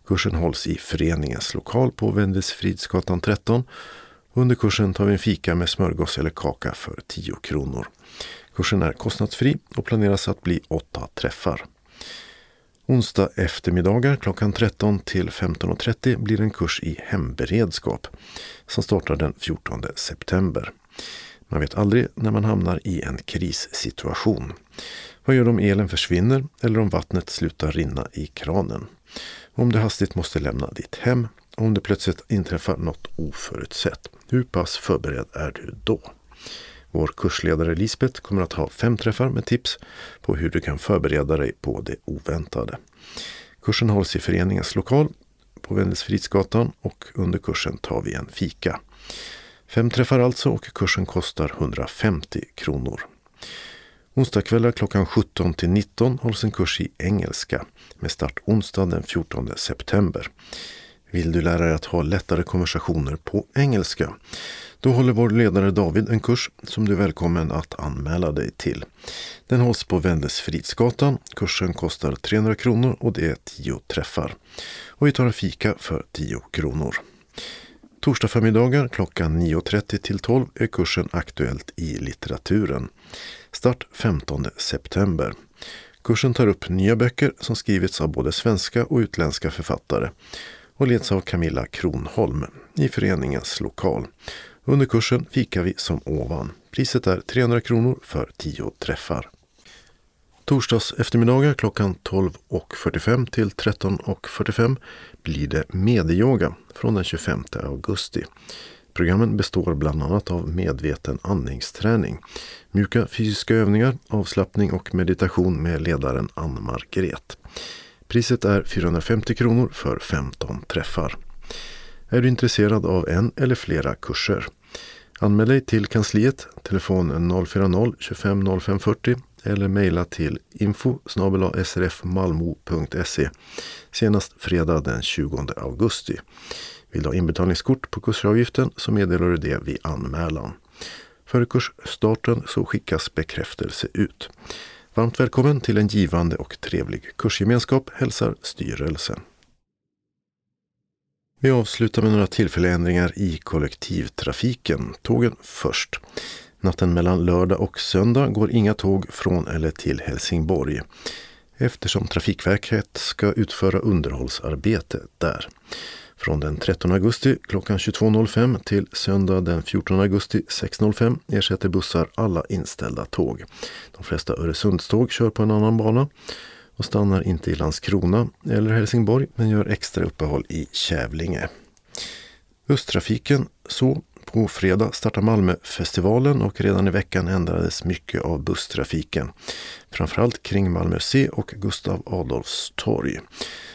Kursen hålls i föreningens lokal på Vendelsfridsgatan 13. Under kursen tar vi en fika med smörgås eller kaka för 10 kronor. Kursen är kostnadsfri och planeras att bli åtta träffar. Onsdag eftermiddagar klockan 13 till 15.30 blir en kurs i hemberedskap som startar den 14 september. Man vet aldrig när man hamnar i en krissituation. Vad gör du om elen försvinner eller om vattnet slutar rinna i kranen? Om du hastigt måste lämna ditt hem, om det plötsligt inträffar något oförutsett. Hur pass förberedd är du då? Vår kursledare Lisbeth kommer att ha fem träffar med tips på hur du kan förbereda dig på det oväntade. Kursen hålls i föreningens lokal på Wendelsfridsgatan och under kursen tar vi en fika. Fem träffar alltså och kursen kostar 150 kronor. Onsdagskvällar klockan 17 till 19 hålls en kurs i engelska med start onsdag den 14 september. Vill du lära dig att ha lättare konversationer på engelska? Då håller vår ledare David en kurs som du är välkommen att anmäla dig till. Den hålls på Vändesfridsgatan. Kursen kostar 300 kronor och det är 10 träffar. Och vi tar en fika för 10 kronor. Torsdag förmiddagar klockan 9.30 till 12 är kursen Aktuellt i litteraturen. Start 15 september. Kursen tar upp nya böcker som skrivits av både svenska och utländska författare och leds av Camilla Kronholm i föreningens lokal. Under kursen fikar vi som ovan. Priset är 300 kronor för 10 träffar. Torsdags eftermiddagar klockan 12.45 till 13.45 blir det medieyoga från den 25 augusti. Programmen består bland annat av medveten andningsträning, mjuka fysiska övningar, avslappning och meditation med ledaren Ann Margret. Priset är 450 kronor för 15 träffar. Är du intresserad av en eller flera kurser? Anmäl dig till kansliet, telefon 040-25 05 40 eller mejla till info srfmalmo.se senast fredag den 20 augusti. Vill du ha inbetalningskort på kursavgiften så meddelar du det vid anmälan. Före kursstarten så skickas bekräftelse ut. Varmt välkommen till en givande och trevlig kursgemenskap hälsar styrelsen. Vi avslutar med några tillfälliga ändringar i kollektivtrafiken. Tågen först. Natten mellan lördag och söndag går inga tåg från eller till Helsingborg eftersom Trafikverket ska utföra underhållsarbete där. Från den 13 augusti klockan 22.05 till söndag den 14 augusti 6.05 ersätter bussar alla inställda tåg. De flesta Öresundståg kör på en annan bana och stannar inte i Landskrona eller Helsingborg men gör extra uppehåll i Kävlinge. Busstrafiken så på fredag startar Malmöfestivalen och redan i veckan ändrades mycket av busstrafiken. Framförallt kring Malmö C och Gustav Adolfs torg.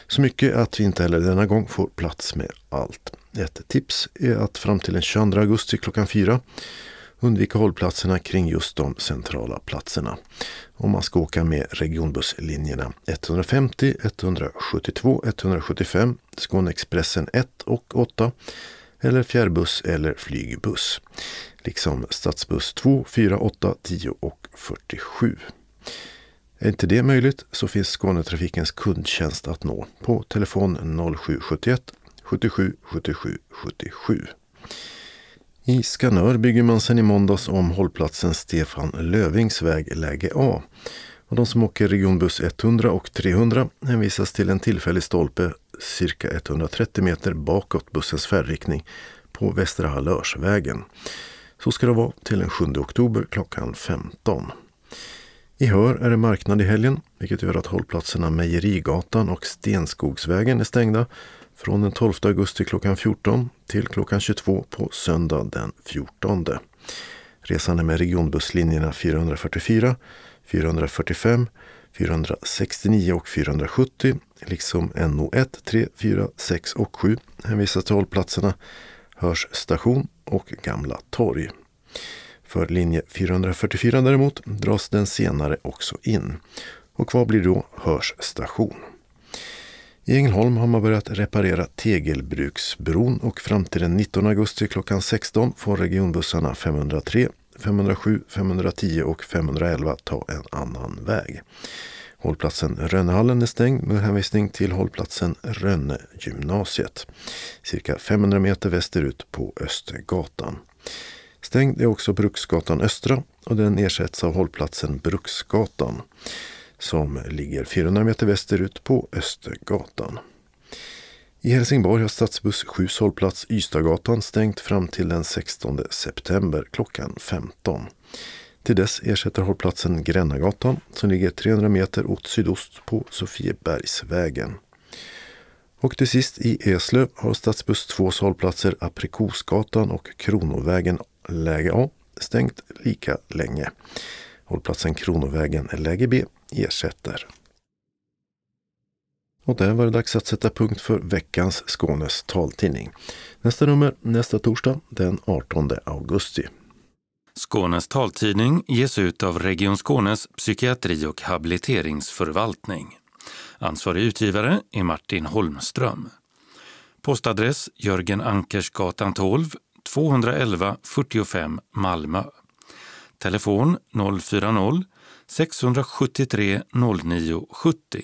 Så mycket att vi inte heller denna gång får plats med allt. Ett tips är att fram till den 22 augusti klockan 4 undvika hållplatserna kring just de centrala platserna. Om man ska åka med regionbusslinjerna 150, 172, 175, Skåneexpressen 1 och 8 eller fjärrbuss eller flygbuss. Liksom stadsbuss 2, 4, 8, 10 och 47. Är inte det möjligt så finns Skånetrafikens kundtjänst att nå på telefon 0771 77 77 77. I Skanör bygger man sedan i måndags om hållplatsen Stefan Lövings väg läge A. Och de som åker regionbuss 100 och 300 hänvisas till en tillfällig stolpe cirka 130 meter bakåt bussens färdriktning på Västra Hallörsvägen. Så ska det vara till den 7 oktober klockan 15. I Hör är det marknad i helgen, vilket gör att hållplatserna Mejerigatan och Stenskogsvägen är stängda från den 12 augusti klockan 14 till klockan 22 på söndag den 14. Resande med regionbusslinjerna 444, 445, 469 och 470 liksom NO1, 3, 4, 6 och 7 hänvisas till hållplatserna Hörs station och Gamla torg. För linje 444 däremot dras den senare också in. Och kvar blir då Hörs station. I Ängelholm har man börjat reparera Tegelbruksbron och fram till den 19 augusti klockan 16 får regionbussarna 503, 507, 510 och 511 ta en annan väg. Hållplatsen Rönnehallen är stängd med hänvisning till hållplatsen Rönnegymnasiet, Cirka 500 meter västerut på Östergatan. Stängd är också Bruksgatan Östra och den ersätts av hållplatsen Bruksgatan som ligger 400 meter västerut på Östergatan. I Helsingborg har stadsbuss 7 hållplats Ystadgatan stängt fram till den 16 september klockan 15. Till dess ersätter hållplatsen Grännagatan som ligger 300 meter åt sydost på Sofiebergsvägen. Och till sist i Eslöv har stadsbuss 2 hållplatser Aprikosgatan och Kronovägen läge A stängt lika länge. Hållplatsen Kronovägen läge B ersätter. Och där var det dags att sätta punkt för veckans Skånes taltidning. Nästa nummer nästa torsdag den 18 augusti. Skånes taltidning ges ut av Region Skånes psykiatri och habiliteringsförvaltning. Ansvarig utgivare är Martin Holmström. Postadress Jörgen Ankersgatan 12, 211 45 Malmö. Telefon 040-673 09 70.